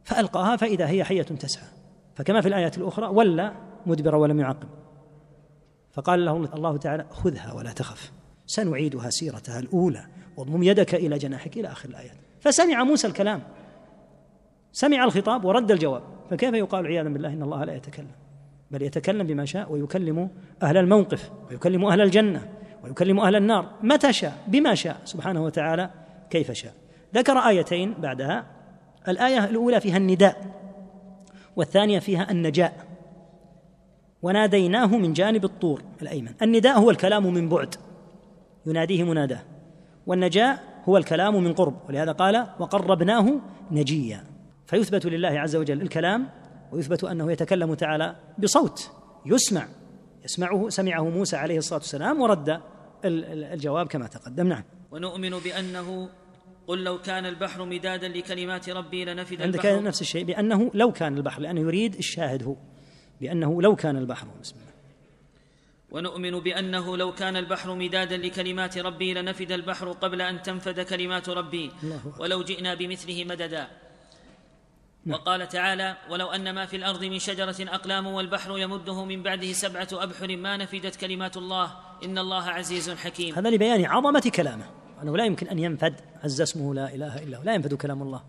فألقاها فإذا هي حية تسعى. فكما في الآيات الأخرى ولا مدبر ولم يعقب. فقال له الله تعالى خذها ولا تخف. سنعيدها سيرتها الأولى واضمم يدك إلى جناحك إلى آخر الآيات. فسمع موسى الكلام. سمع الخطاب ورد الجواب. فكيف يقال عياذا بالله إن الله لا يتكلم؟ بل يتكلم بما شاء ويكلم أهل الموقف ويكلم أهل الجنة. ويكلم أهل النار. متى شاء؟ بما شاء. سبحانه وتعالى كيف شاء. ذكر آيتين بعدها. الآية الأولى فيها النداء والثانية فيها النجاء. وناديناه من جانب الطور الأيمن. النداء هو الكلام من بعد. يناديه مناداه. والنجاء هو الكلام من قرب. ولهذا قال وقربناه نجيا. فيثبت لله عز وجل الكلام ويثبت أنه يتكلم تعالى بصوت يسمع. يسمعه سمعه موسى عليه الصلاة والسلام ورد. الجواب كما تقدم. نعم. ونؤمن بأنه قل لو كان البحر مدادا لكلمات ربي لنفد عندك البحر. نفس الشيء بأنه لو كان البحر لأنه يريد الشاهد هو. بأنه لو كان البحر بسم الله. ونؤمن بأنه لو كان البحر مدادا لكلمات ربي لنفد البحر قبل أن تنفد كلمات ربي. ولو جئنا بمثله مددا. نعم. وقال تعالى ولو أن ما في الأرض من شجرة أقلام والبحر يمده من بعده سبعة أبحر ما نفدت كلمات الله إن الله عزيز حكيم. هذا لبيان عظمة كلامه أنه لا يمكن أن ينفد عز اسمه لا إله إلا هو لا ينفد كلام الله.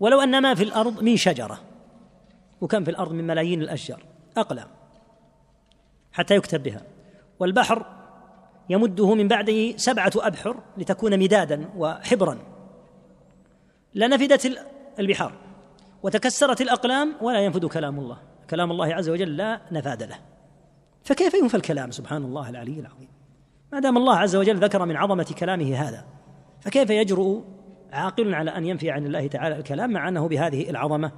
ولو أن ما في الأرض من شجرة وكم في الأرض من ملايين الأشجار أقلام حتى يكتب بها. والبحر يمده من بعده سبعة أبحر لتكون مدادا وحبرا. لنفدت البحار وتكسرت الأقلام ولا ينفذ كلام الله. كلام الله عز وجل لا نفاد له. فكيف ينفى الكلام؟ سبحان الله العلي العظيم. ما دام الله عز وجل ذكر من عظمة كلامه هذا فكيف يجرؤ عاقل على أن ينفي عن الله تعالى الكلام مع أنه بهذه العظمة؟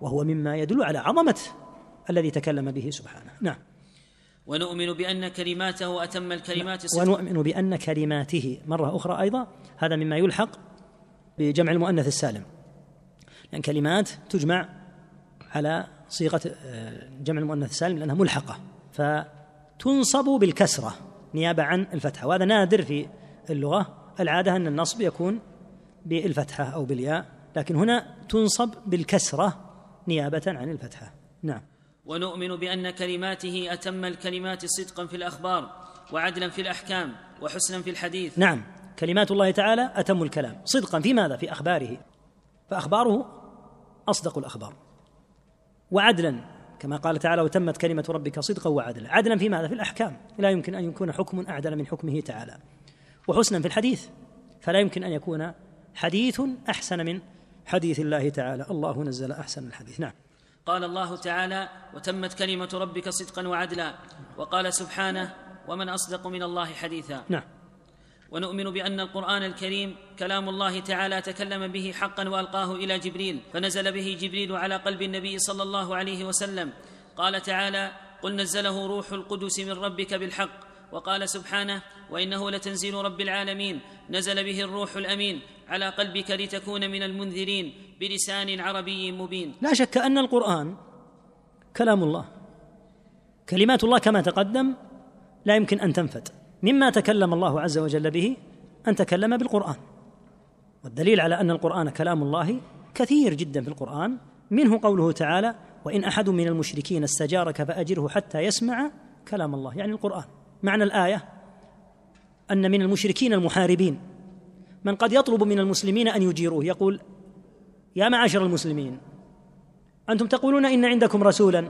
وهو مما يدل على عظمة الذي تكلم به سبحانه. نعم. ونؤمن بأن كلماته أتم الكلمات صدق ونؤمن بأن كلماته مرة أخرى أيضا هذا مما يلحق بجمع المؤنث السالم. لأن كلمات تجمع على صيغة آه، جمع المؤنث السالم لأنها ملحقة. فتنصب بالكسرة نيابة عن الفتحة وهذا نادر في اللغة. العادة أن النصب يكون بالفتحة أو بالياء لكن هنا تنصب بالكسرة نيابة عن الفتحة. نعم. ونؤمن بأن كلماته أتم الكلمات صدقا في الأخبار وعدلا في الأحكام وحسنا في الحديث. نعم. كلمات الله تعالى أتم الكلام. صدقا في ماذا؟ في أخباره. فأخباره أصدق الأخبار. وعدلا كما قال تعالى وتمت كلمة ربك صدقا وعدلا. عدلا في ماذا؟ في الأحكام. لا يمكن أن يكون حكم أعدل من حكمه تعالى. وحسنا في الحديث. فلا يمكن أن يكون حديث أحسن من حديث الله تعالى. الله نزل أحسن الحديث. نعم. قال الله تعالى وتمت كلمة ربك صدقا وعدلا. وقال سبحانه ومن أصدق من الله حديثا. نعم. ونؤمن بأن القرآن الكريم كلام الله تعالى تكلم به حقا وألقاه إلى جبريل فنزل به جبريل على قلب النبي صلى الله عليه وسلم قال تعالى قل نزله روح القدس من ربك بالحق وقال سبحانه وإنه لتنزيل رب العالمين نزل به الروح الأمين على قلبك لتكون من المنذرين بلسان عربي مبين لا شك أن القرآن كلام الله كلمات الله كما تقدم لا يمكن أن تنفد. مما تكلم الله عز وجل به أن تكلم بالقرآن. والدليل على أن القرآن كلام الله كثير جدا في القرآن منه قوله تعالى وإن أحد من المشركين استجارك فأجره حتى يسمع كلام الله. يعني القرآن. معنى الآية أن من المشركين المحاربين. من قد يطلب من المسلمين أن يجيروه. يقول يا معاشر المسلمين أنتم تقولون إن عندكم رسولا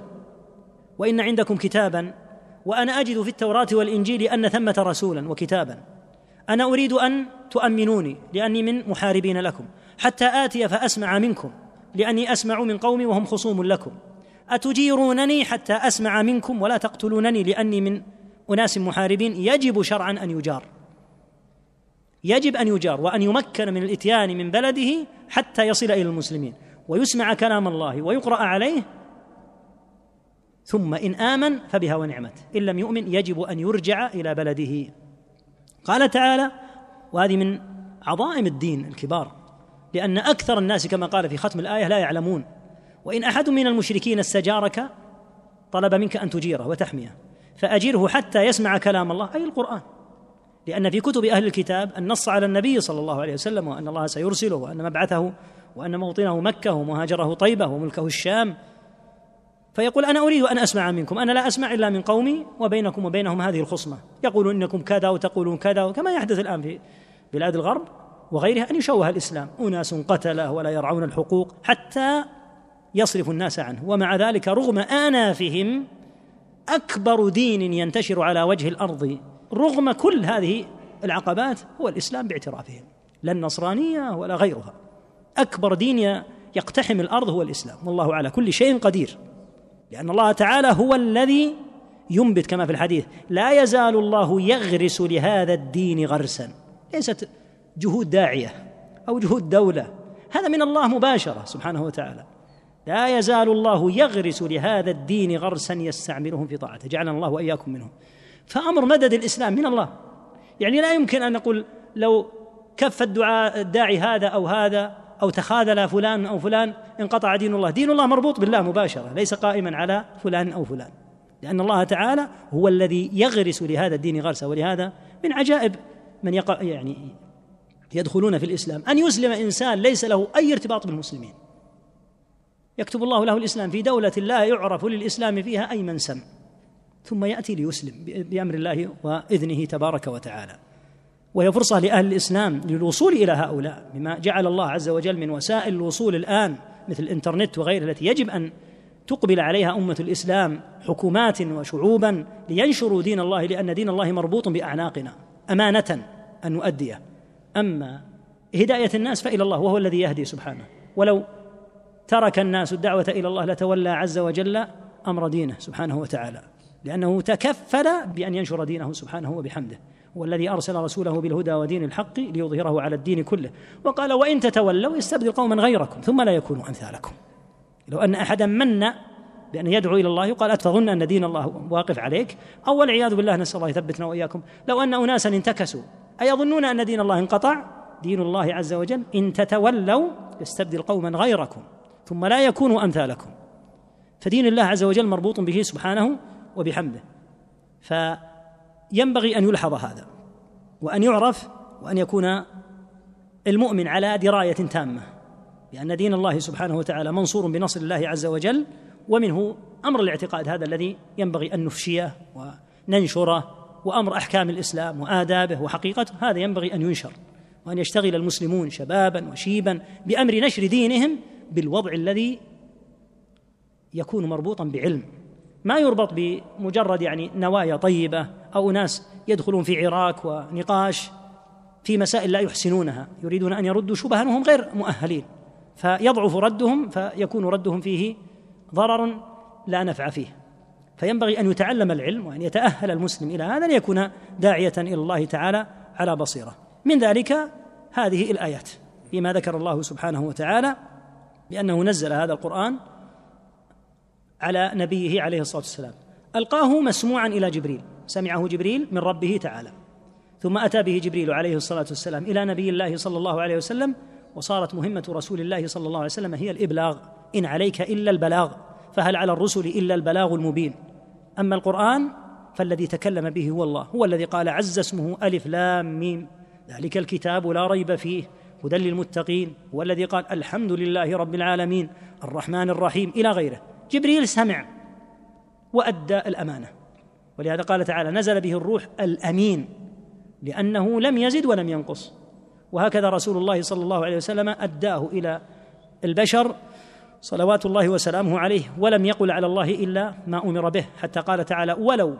وإن عندكم كتابا وأنا أجد في التوراة والإنجيل أن ثمة رسولا وكتابا. أنا أريد أن تؤمنوني لأني من محاربين لكم. حتى آتي فأسمع منكم لأني أسمع من قومي وهم خصوم لكم. أتجيرونني حتى أسمع منكم ولا تقتلونني لأني من أناس محاربين. يجب شرعا أن يجار. يجب أن يجار وأن يمكن من الإتيان من بلده حتى يصل إلى المسلمين. ويسمع كلام الله ويقرأ عليه ثم إن آمن فبها ونعمت. إن لم يؤمن يجب أن يرجع إلى بلده. قال تعالى وهذه من عظائم الدين الكبار لأن أكثر الناس كما قال في ختم الآية لا يعلمون. وإن أحد من المشركين استجارك طلب منك أن تجيره وتحميه. فاجره حتى يسمع كلام الله أي القرآن. لأن في كتب أهل الكتاب النص على النبي صلى الله عليه وسلم وأن الله سيرسله وأن مبعثه وأن موطنه مكة ومهاجره طيبه وملكه الشام فيقول أنا أريد أن أسمع منكم أنا لا أسمع إلا من قومي وبينكم وبينهم هذه الخصمة. يقولون إنكم كذا وتقولون كذا وكما يحدث الآن في بلاد الغرب وغيرها أن يشوه الإسلام. أناس قتلة ولا يرعون الحقوق حتى يصرف الناس عنه. ومع ذلك رغم آنافهم أكبر دين ينتشر على وجه الأرض رغم كل هذه العقبات هو الإسلام باعترافهم. لا النصرانية ولا غيرها. أكبر دين يقتحم الأرض هو الإسلام. والله على كل شيء قدير. لأن الله تعالى هو الذي ينبت كما في الحديث. لا يزال الله يغرس لهذا الدين غرسا. ليست جهود داعية أو جهود دولة. هذا من الله مباشرة سبحانه وتعالى. لا يزال الله يغرس لهذا الدين غرسا يستعملهم في طاعته. جعلنا الله وإياكم منهم. فأمر مدد الإسلام من الله. يعني لا يمكن أن نقول لو كف الدعاء الداعي هذا أو هذا أو تخاذل فلان أو فلان انقطع دين الله. دين الله مربوط بالله مباشرة ليس قائما على فلان أو فلان. لأن الله تعالى هو الذي يغرس لهذا الدين غرسا ولهذا من عجائب من يقع يعني يدخلون في الإسلام. أن يسلم إنسان ليس له أي ارتباط بالمسلمين. يكتب الله له الإسلام في دولة لا يعرف للإسلام فيها أي منسم. ثم يأتي ليسلم بأمر الله وإذنه تبارك وتعالى. وهي فرصة لأهل الإسلام للوصول إلى هؤلاء بما جعل الله عز وجل من وسائل الوصول الآن مثل الإنترنت وغيره التي يجب أن تقبل عليها أمة الإسلام حكومات وشعوبا لينشروا دين الله لأن دين الله مربوط بأعناقنا أمانة أن نؤديه أما هداية الناس فإلى الله وهو الذي يهدي سبحانه. ولو ترك الناس الدعوة إلى الله لتولى عز وجل أمر دينه سبحانه وتعالى. لأنه تكفل بأن ينشر دينه سبحانه وبحمده. هو الذي أرسل رسوله بالهدى ودين الحق ليظهره على الدين كله. وقال وإن تتولوا يستبدل قوما غيركم ثم لا يكونوا أمثالكم. لو أن أحدا من بأن يدعو إلى الله يقال أتظن أن دين الله واقف عليك؟ أو والعياذ بالله نسأل الله يثبتنا وإياكم. لو أن أناسا انتكسوا أيظنون أن دين الله انقطع؟ دين الله عز وجل إن تتولوا يستبدل قوما غيركم ثم لا يكونوا أمثالكم. فدين الله عز وجل مربوط به سبحانه وبحمده. فينبغي أن يلحظ هذا وأن يعرف وأن يكون المؤمن على دراية تامة لأن دين الله سبحانه وتعالى منصور بنصر الله عز وجل ومنه أمر الاعتقاد هذا الذي ينبغي أن نفشيه وننشره وأمر أحكام الإسلام وآدابه وحقيقته هذا ينبغي أن ينشر وأن يشتغل المسلمون شبابا وشيبا بأمر نشر دينهم بالوضع الذي يكون مربوطا بعلم. ما يربط بمجرد يعني نوايا طيبة أو ناس يدخلون في عراك ونقاش في مسائل لا يحسنونها يريدون أن يردوا شبها وهم غير مؤهلين فيضعف ردهم فيكون ردهم فيه ضرر لا نفع فيه. فينبغي أن يتعلم العلم وأن يتأهل المسلم إلى هذا ليكون داعية إلى الله تعالى على بصيرة. من ذلك هذه الآيات فيما ذكر الله سبحانه وتعالى بأنه نزل هذا القرآن على نبيه عليه الصلاة والسلام. ألقاه مسموعا إلى جبريل. سمعه جبريل من ربه تعالى. ثم أتى به جبريل عليه الصلاة والسلام إلى نبي الله صلى الله عليه وسلم وصارت مهمة رسول الله صلى الله عليه وسلم هي الإبلاغ. إن عليك إلا البلاغ فهل على الرسل إلا البلاغ المبين؟ أما القرآن فالذي تكلم به هو الله هو الذي قال عز اسمه ألف لام ميم. ذلك الكتاب لا ريب فيه هدى للمتقين هو الذي قال الحمد لله رب العالمين الرحمن الرحيم إلى غيره. جبريل سمع وأدى الأمانة. ولهذا قال تعالى نزل به الروح الأمين لأنه لم يزد ولم ينقص. وهكذا رسول الله صلى الله عليه وسلم أداه إلى البشر صلوات الله وسلامه عليه ولم يقل على الله إلا ما أمر به حتى قال تعالى ولو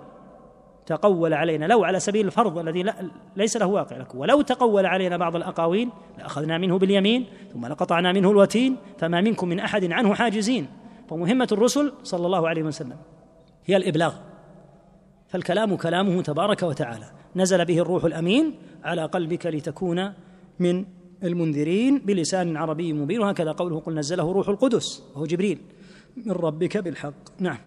تقول علينا لو على سبيل الفرض الذي ليس له واقع لكم ولو تقول علينا بعض الأقاويل لأخذنا منه باليمين ثم لقطعنا منه الوتين فما منكم من أحد عنه حاجزين. فمهمه الرسل صلى الله عليه وسلم هي الإبلاغ. فالكلام كلامه تبارك وتعالى. نزل به الروح الأمين على قلبك لتكون من المنذرين بلسان عربي مبين. وهكذا قوله قل نزله روح القدس وهو جبريل. من ربك بالحق. نعم.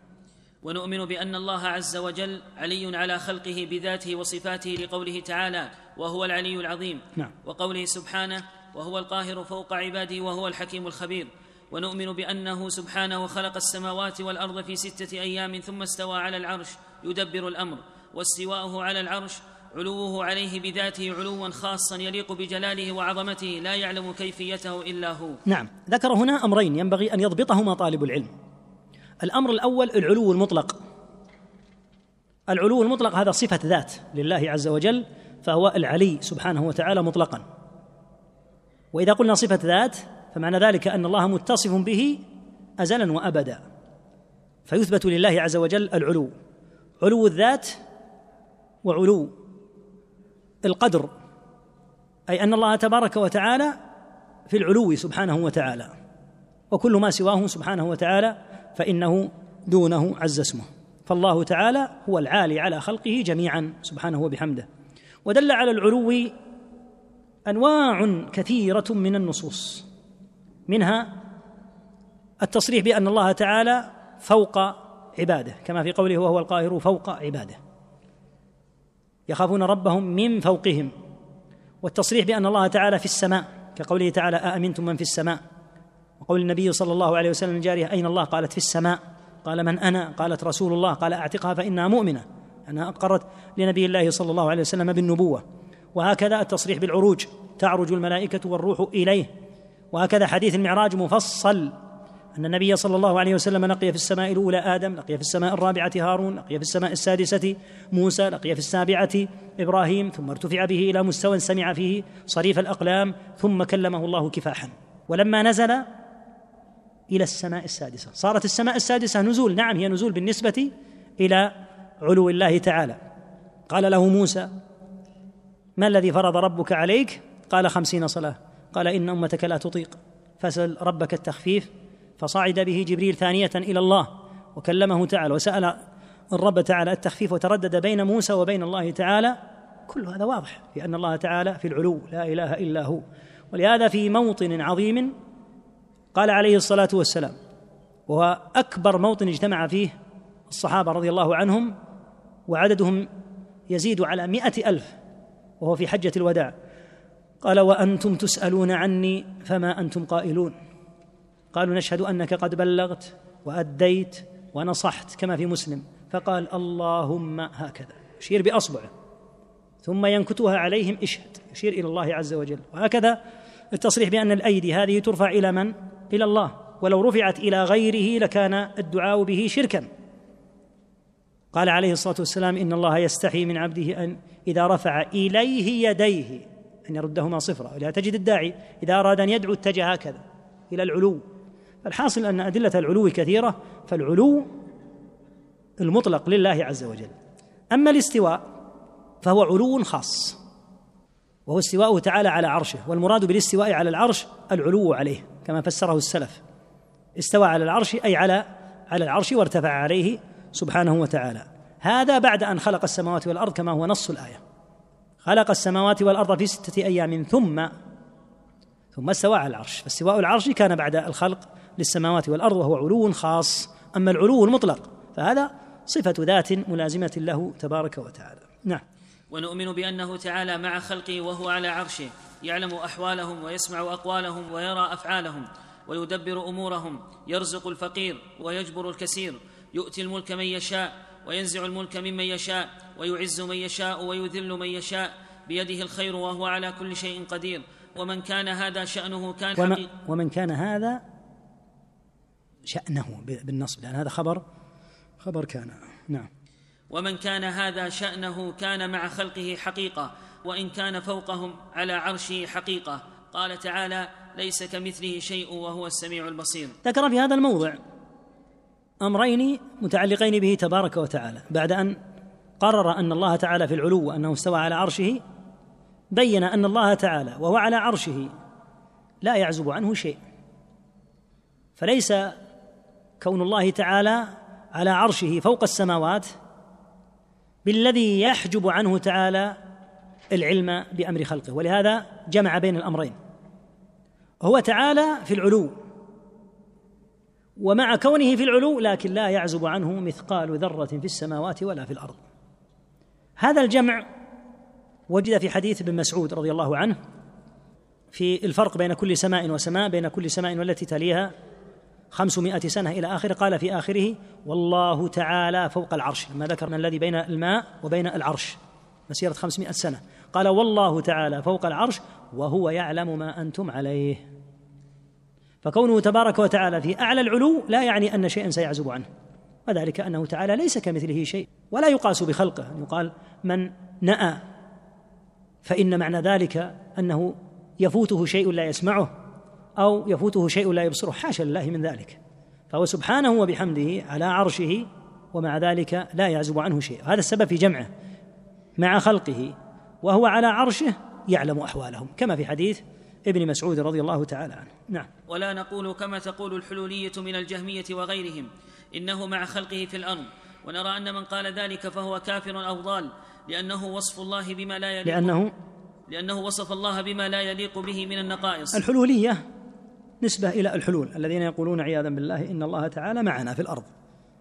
ونؤمن بأن الله عز وجل علي على خلقه بذاته وصفاته لقوله تعالى وهو العلي العظيم. نعم. وقوله سبحانه وهو القاهر فوق عباده وهو الحكيم الخبير. ونؤمن بأنه سبحانه خلق السماوات والأرض في ستة أيام ثم استوى على العرش يدبر الأمر واستواءه على العرش علوه عليه بذاته علوا خاصا يليق بجلاله وعظمته لا يعلم كيفيته إلا هو. نعم ذكر هنا أمرين ينبغي أن يضبطهما طالب العلم. الأمر الأول العلو المطلق. العلو المطلق هذا صفة ذات لله عز وجل فهو العلي سبحانه وتعالى مطلقا. وإذا قلنا صفة ذات فمعنى ذلك أن الله متصف به ازلا وابدا. فيثبت لله عز وجل العلو. علو الذات وعلو القدر. أي أن الله تبارك وتعالى في العلو سبحانه وتعالى. وكل ما سواه سبحانه وتعالى فإنه دونه عز اسمه. فالله تعالى هو العالي على خلقه جميعا سبحانه وبحمده. ودل على العلو أنواع كثيرة من النصوص. منها التصريح بأن الله تعالى فوق عباده كما في قوله وهو القاهر فوق عباده. يخافون ربهم من فوقهم. والتصريح بأن الله تعالى في السماء كقوله تعالى أأمنتم من في السماء؟ وقول النبي صلى الله عليه وسلم الجارية أين الله؟ قالت في السماء. قال من أنا؟ قالت رسول الله. قال أعتقها فإنها مؤمنة. أنها أقرت لنبي الله صلى الله عليه وسلم بالنبوة. وهكذا التصريح بالعروج تعرج الملائكة والروح إليه. وهكذا حديث المعراج مفصل أن النبي صلى الله عليه وسلم لقي في السماء الأولى آدم لقي في السماء الرابعة هارون لقي في السماء السادسة موسى لقي في السابعة إبراهيم ثم ارتفع به إلى مستوى سمع فيه صريف الأقلام ثم كلمه الله كفاحا. ولما نزل إلى السماء السادسة. صارت السماء السادسة نزول نعم هي نزول بالنسبة إلى علو الله تعالى. قال له موسى ما الذي فرض ربك عليك؟ قال خمسين صلاة. قال إن أمتك لا تطيق فسل ربك التخفيف فصعد به جبريل ثانية إلى الله وكلمه تعالى وسأل الرب تعالى التخفيف وتردد بين موسى وبين الله تعالى. كل هذا واضح في أن الله تعالى في العلو لا إله إلا هو. ولهذا في موطن عظيم قال عليه الصلاة والسلام وهو أكبر موطن اجتمع فيه الصحابة رضي الله عنهم وعددهم يزيد على مئة ألف وهو في حجة الوداع. قال وأنتم تسألون عني فما أنتم قائلون. قالوا نشهد أنك قد بلغت وأديت ونصحت كما في مسلم. فقال اللهم هكذا. يشير بأصبعه. ثم ينكتها عليهم اشهد. يشير إلى الله عز وجل. وهكذا التصريح بأن الأيدي هذه ترفع إلى من؟ إلى الله. ولو رفعت إلى غيره لكان الدعاء به شركا. قال عليه الصلاة والسلام إن الله يستحي من عبده أن إذا رفع إليه يديه أن يردهما صفرا ولهذا تجد الداعي إذا أراد أن يدعو اتجه هكذا إلى العلو. الحاصل أن أدلة العلو كثيرة فالعلو المطلق لله عز وجل. أما الاستواء فهو علو خاص وهو استواءه تعالى على عرشه والمراد بالاستواء على العرش العلو عليه كما فسره السلف. استوى على العرش أي على على العرش وارتفع عليه سبحانه وتعالى. هذا بعد أن خلق السماوات والأرض كما هو نص الآية. خلق السماوات والأرض في ستة أيام ثم ثم استوى على العرش. فاستواء العرش كان بعد الخلق للسماوات والأرض وهو علو خاص. أما العلو المطلق فهذا صفة ذات ملازمة له تبارك وتعالى. نعم. ونؤمن بأنه تعالى مع خلقه وهو على عرشه يعلم أحوالهم ويسمع أقوالهم ويرى أفعالهم ويدبر أمورهم يرزق الفقير ويجبر الكثير يؤتي الملك من يشاء وينزع الملك ممن يشاء ويعز من يشاء ويذل من يشاء. بيده الخير وهو على كل شيء قدير. ومن كان هذا شأنه كان ومن, ومن كان هذا شأنه بالنصب لأن هذا خبر خبر كان. نعم. ومن كان هذا شأنه كان مع خلقه حقيقة وإن كان فوقهم على عرشه حقيقة. قال تعالى ليس كمثله شيء وهو السميع البصير. ذكر في هذا الموضع أمرين متعلقين به تبارك وتعالى. بعد أن قرر أن الله تعالى في العلو وأنه استوى على عرشه بين أن الله تعالى وهو على عرشه لا يعزب عنه شيء. فليس كون الله تعالى على عرشه فوق السماوات بالذي يحجب عنه تعالى العلم بأمر خلقه. ولهذا جمع بين الأمرين. هو تعالى في العلو ومع كونه في العلو لكن لا يعزب عنه مثقال ذرة في السماوات ولا في الأرض. هذا الجمع وجد في حديث ابن مسعود رضي الله عنه في الفرق بين كل سماء وسماء بين كل سماء والتي تليها خمسمائة سنة إلى آخره قال في آخره والله تعالى فوق العرش. لما ذكر من الذي بين الماء وبين العرش مسيرة خمسمائة سنة. قال والله تعالى فوق العرش وهو يعلم ما أنتم عليه. فكونه تبارك وتعالى في أعلى العلو لا يعني أن شيئا سيعزب عنه. وذلك أنه تعالى ليس كمثله شيء ولا يقاس بخلقه. يقال من نأى فإن معنى ذلك أنه يفوته شيء لا يسمعه أو يفوته شيء لا يبصره. حاشا لله من ذلك. فهو سبحانه وبحمده على عرشه ومع ذلك لا يعزب عنه شيء. هذا السبب في جمعه مع خلقه وهو على عرشه يعلم أحوالهم. كما في حديث ابن مسعود رضي الله تعالى عنه. نعم. ولا نقول كما تقول الحلولية من الجهمية وغيرهم إنه مع خلقه في الأرض. ونرى أن من قال ذلك فهو كافر أو ضال لأنه وصف الله بما لا يليق لأنه لأنه وصف الله بما لا يليق به من النقائص. الحلولية نسبة إلى الحلول الذين يقولون عياذا بالله إن الله تعالى معنا في الأرض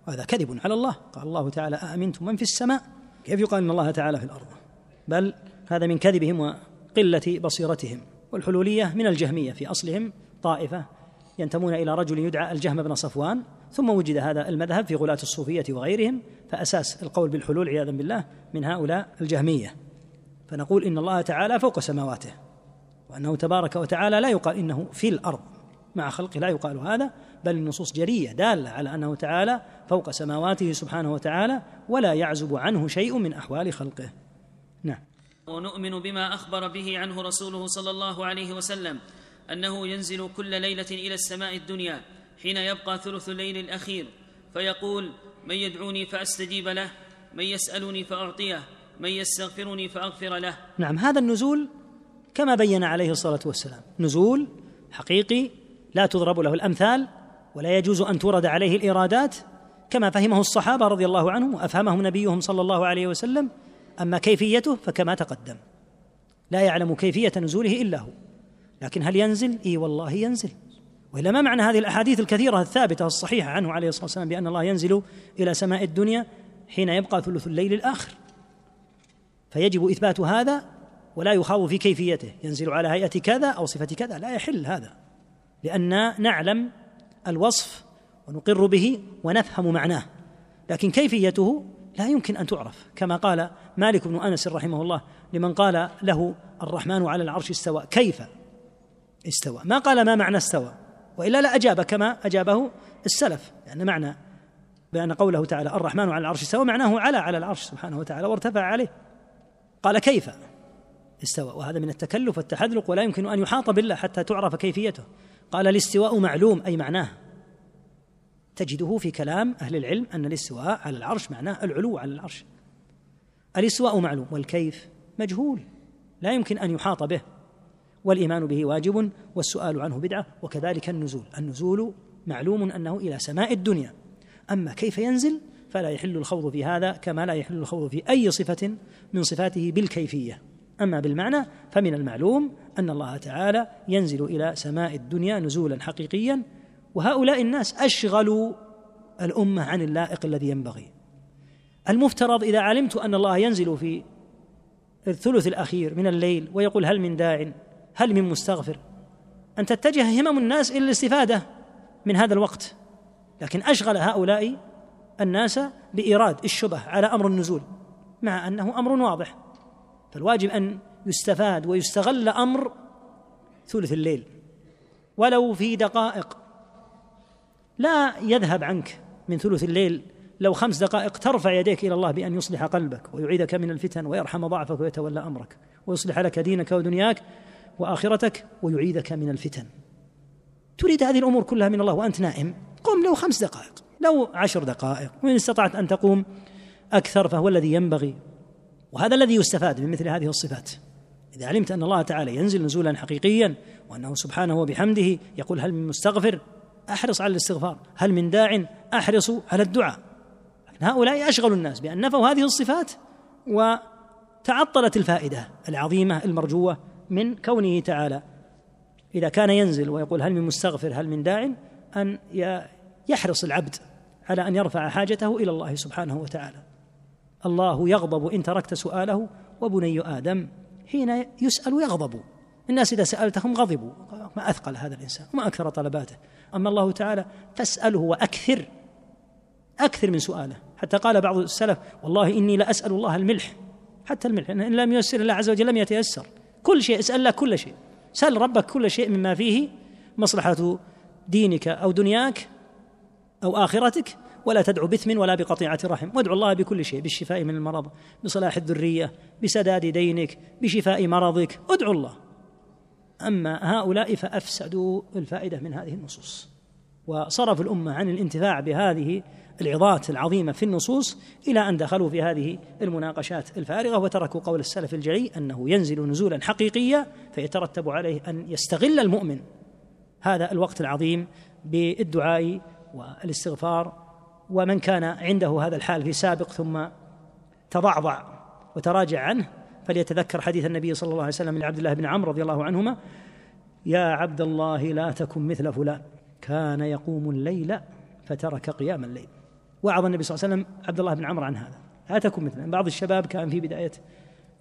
وهذا كذب على الله. قال الله تعالى أأمنتم من في السماء؟ كيف يقال إن الله تعالى في الأرض؟ بل هذا من كذبهم وقلة بصيرتهم. والحلولية من الجهمية في أصلهم طائفة ينتمون إلى رجل يدعى الجهم بن صفوان ثم وجد هذا المذهب في غلاة الصوفية وغيرهم فأساس القول بالحلول عياذا بالله من هؤلاء الجهمية. فنقول إن الله تعالى فوق سماواته وأنه تبارك وتعالى لا يقال إنه في الأرض مع خلقه لا يقال هذا بل النصوص جرية دالة على أنه تعالى فوق سماواته سبحانه وتعالى ولا يعزب عنه شيء من أحوال خلقه. ونؤمن بما أخبر به عنه رسوله صلى الله عليه وسلم أنه ينزل كل ليلة إلى السماء الدنيا حين يبقى ثلث الليل الأخير فيقول من يدعوني فأستجيب له من يسألني فأعطيه من يستغفرني فأغفر له. نعم هذا النزول كما بين عليه الصلاة والسلام. نزول حقيقي لا تضرب له الأمثال ولا يجوز أن تورد عليه الإيرادات كما فهمه الصحابة رضي الله عنهم وافهمه نبيهم صلى الله عليه وسلم أما كيفيته فكما تقدم. لا يعلم كيفية نزوله إلا هو. لكن هل ينزل؟ إي والله ينزل. وإلا ما معنى هذه الأحاديث الكثيرة الثابتة الصحيحة عنه عليه الصلاة والسلام بأن الله ينزل إلى سماء الدنيا حين يبقى ثلث الليل الآخر. فيجب إثبات هذا ولا يخاض في كيفيته. ينزل على هيئة كذا أو صفة كذا. لا يحل هذا. لأن نعلم الوصف ونقر به ونفهم معناه. لكن كيفيته لا يمكن أن تعرف. كما قال مالك بن أنس رحمه الله لمن قال له الرحمن على العرش استوى. كيف استوى؟ ما قال ما معنى استوى. وإلا لا أجاب كما أجابه السلف. لأن معنى بأن قوله تعالى الرحمن على العرش استوى معناه على على العرش سبحانه وتعالى وارتفع عليه. قال كيف استوى؟ وهذا من التكلف والتحذلق ولا يمكن أن يحاط بالله حتى تعرف كيفيته. قال الاستواء معلوم أي معناه. تجده في كلام أهل العلم أن الاستواء على العرش معناه العلو على العرش. الاستواء معلوم والكيف مجهول لا يمكن أن يحاط به والإيمان به واجب والسؤال عنه بدعة وكذلك النزول. النزول معلوم أنه إلى سماء الدنيا. أما كيف ينزل فلا يحل الخوض في هذا كما لا يحل الخوض في أي صفة من صفاته بالكيفية. أما بالمعنى فمن المعلوم أن الله تعالى ينزل إلى سماء الدنيا نزولا حقيقيا وهؤلاء الناس أشغلوا الأمة عن اللائق الذي ينبغي. المفترض إذا علمت أن الله ينزل في الثلث الأخير من الليل ويقول هل من داع هل من مستغفر أن تتجه همم الناس إلى الاستفادة من هذا الوقت. لكن أشغل هؤلاء الناس بإيراد الشبه على أمر النزول مع أنه أمر واضح. فالواجب أن يستفاد ويستغل أمر ثلث الليل. ولو في دقائق لا يذهب عنك من ثلث الليل. لو خمس دقائق ترفع يديك إلى الله بأن يصلح قلبك ويعيدك من الفتن ويرحم ضعفك ويتولى أمرك ويصلح لك دينك ودنياك وآخرتك ويعيذك من الفتن. تريد هذه الأمور كلها من الله وأنت نائم. قم لو خمس دقائق لو عشر دقائق وإن استطعت أن تقوم أكثر فهو الذي ينبغي. وهذا الذي يستفاد من مثل هذه الصفات. إذا علمت أن الله تعالى ينزل نزولا حقيقيا وأنه سبحانه وبحمده يقول هل من مستغفر؟ أحرص على الاستغفار. هل من داع أحرص على الدعاء؟ لكن هؤلاء اشغلوا الناس بأن نفوا هذه الصفات وتعطلت الفائدة العظيمة المرجوة من كونه تعالى. إذا كان ينزل ويقول هل من مستغفر هل من داع أن يحرص العبد على أن يرفع حاجته إلى الله سبحانه وتعالى. الله يغضب إن تركت سؤاله وبني آدم حين يسأل يغضب. الناس إذا سألتهم غضبوا. ما أثقل هذا الإنسان وما أكثر طلباته. أما الله تعالى فاسأله وأكثر. أكثر من سؤاله. حتى قال بعض السلف والله إني لأسأل الله الملح. حتى الملح. إن لم ييسر الله عز وجل لم يتيسر. كل شيء اسأل الله كل شيء. سل ربك كل شيء مما فيه مصلحة دينك أو دنياك أو آخرتك ولا تدعو بثم ولا بقطيعة رحم. وادعو الله بكل شيء بالشفاء من المرض بصلاح الذرية بسداد دينك بشفاء مرضك. ادعو الله. أما هؤلاء فأفسدوا الفائدة من هذه النصوص. وصرفوا الأمة عن الانتفاع بهذه العظات العظيمة في النصوص إلى أن دخلوا في هذه المناقشات الفارغة وتركوا قول السلف الجلي أنه ينزل نزولا حقيقيا فيترتب عليه أن يستغل المؤمن. هذا الوقت العظيم بالدعاء والاستغفار ومن كان عنده هذا الحال في سابق ثم تضعضع وتراجع عنه فليتذكر حديث النبي صلى الله عليه وسلم لعبد الله بن عمرو رضي الله عنهما يا عبد الله لا تكن مثل فلان كان يقوم الليل فترك قيام الليل. وعظ النبي صلى الله عليه وسلم عبد الله بن عمرو عن هذا. لا تكن مثله بعض الشباب كان في بداية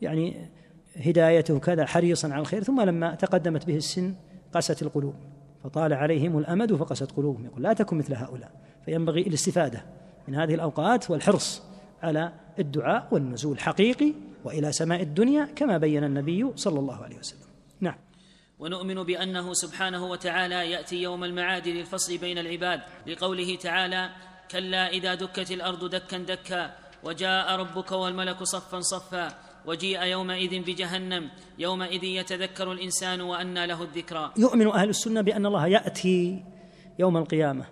يعني هدايته كذا حريصا على الخير ثم لما تقدمت به السن قست القلوب فطال عليهم الأمد فقست قلوبهم يقول لا تكن مثل هؤلاء. فينبغي الاستفادة من هذه الأوقات والحرص على الدعاء والنزول حقيقي وإلى سماء الدنيا كما بين النبي صلى الله عليه وسلم. نعم. ونؤمن بأنه سبحانه وتعالى يأتي يوم المعاد للفصل بين العباد لقوله تعالى كلا إذا دكت الأرض دكا دكا وجاء ربك والملك صفا صفا وجيء يومئذ بجهنم يومئذ يتذكر الإنسان وأنى له الذكرى يؤمن أهل السنة بأن الله يأتي يوم القيامة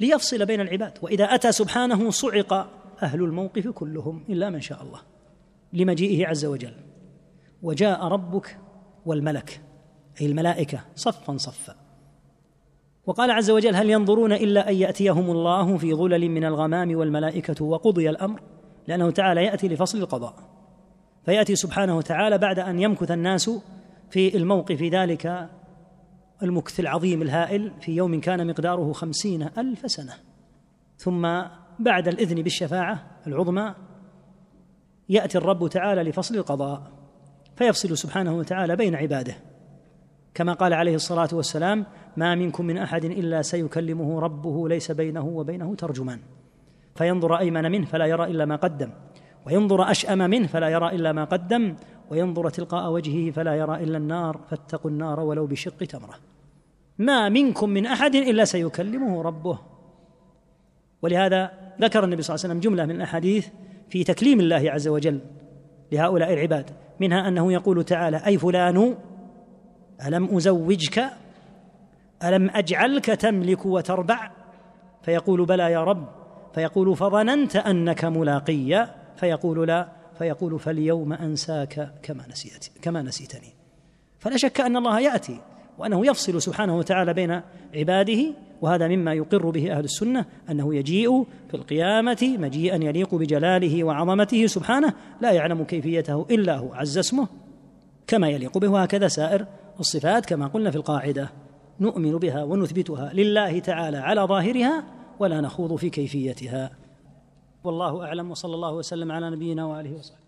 ليفصل بين العباد وإذا أتى سبحانه صعق أهل الموقف كلهم إلا من شاء الله لمجيئه عز وجل. وجاء ربك والملك أي الملائكة صفا صفا. وقال عز وجل هل ينظرون إلا أن يأتيهم الله في ظلل من الغمام والملائكة وقضي الأمر؟ لأنه تعالى يأتي لفصل القضاء. فيأتي سبحانه وتعالى بعد أن يمكث الناس في الموقف ذلك المكث العظيم الهائل في يوم كان مقداره خمسين ألف سنة. ثم بعد الإذن بالشفاعة العظمى يأتي الرب تعالى لفصل القضاء فيفصل سبحانه وتعالى بين عباده. كما قال عليه الصلاة والسلام ما منكم من أحد إلا سيكلمه ربه ليس بينه وبينه ترجمان. فينظر أيمن منه فلا يرى إلا ما قدم وينظر أشأم منه فلا يرى إلا ما قدم وينظر تلقاء وجهه فلا يرى إلا النار فاتقوا النار ولو بشق تمرة. ما منكم من أحد إلا سيكلمه ربه. ولهذا ذكر النبي صلى الله عليه وسلم جملة من الأحاديث في تكليم الله عز وجل لهؤلاء العباد منها أنه يقول تعالى أي فلان ألم أزوجك؟ ألم أجعلك تملك وتربع؟ فيقول بلى يا رب. فيقول فظننت أنك ملاقي. فيقول لا. فيقول فاليوم أنساك كما نسيت كما نسيتني. فلا شك أن الله يأتي وأنه يفصل سبحانه وتعالى بين عباده وهذا مما يقر به أهل السنة أنه يجيء في القيامة مجيئا يليق بجلاله وعظمته سبحانه لا يعلم كيفيته إلا هو عز اسمه كما يليق به وهكذا سائر الصفات كما قلنا في القاعدة. نؤمن بها ونثبتها لله تعالى على ظاهرها ولا نخوض في كيفيتها. والله أعلم وصلى الله وسلم على نبينا واله وصحبه.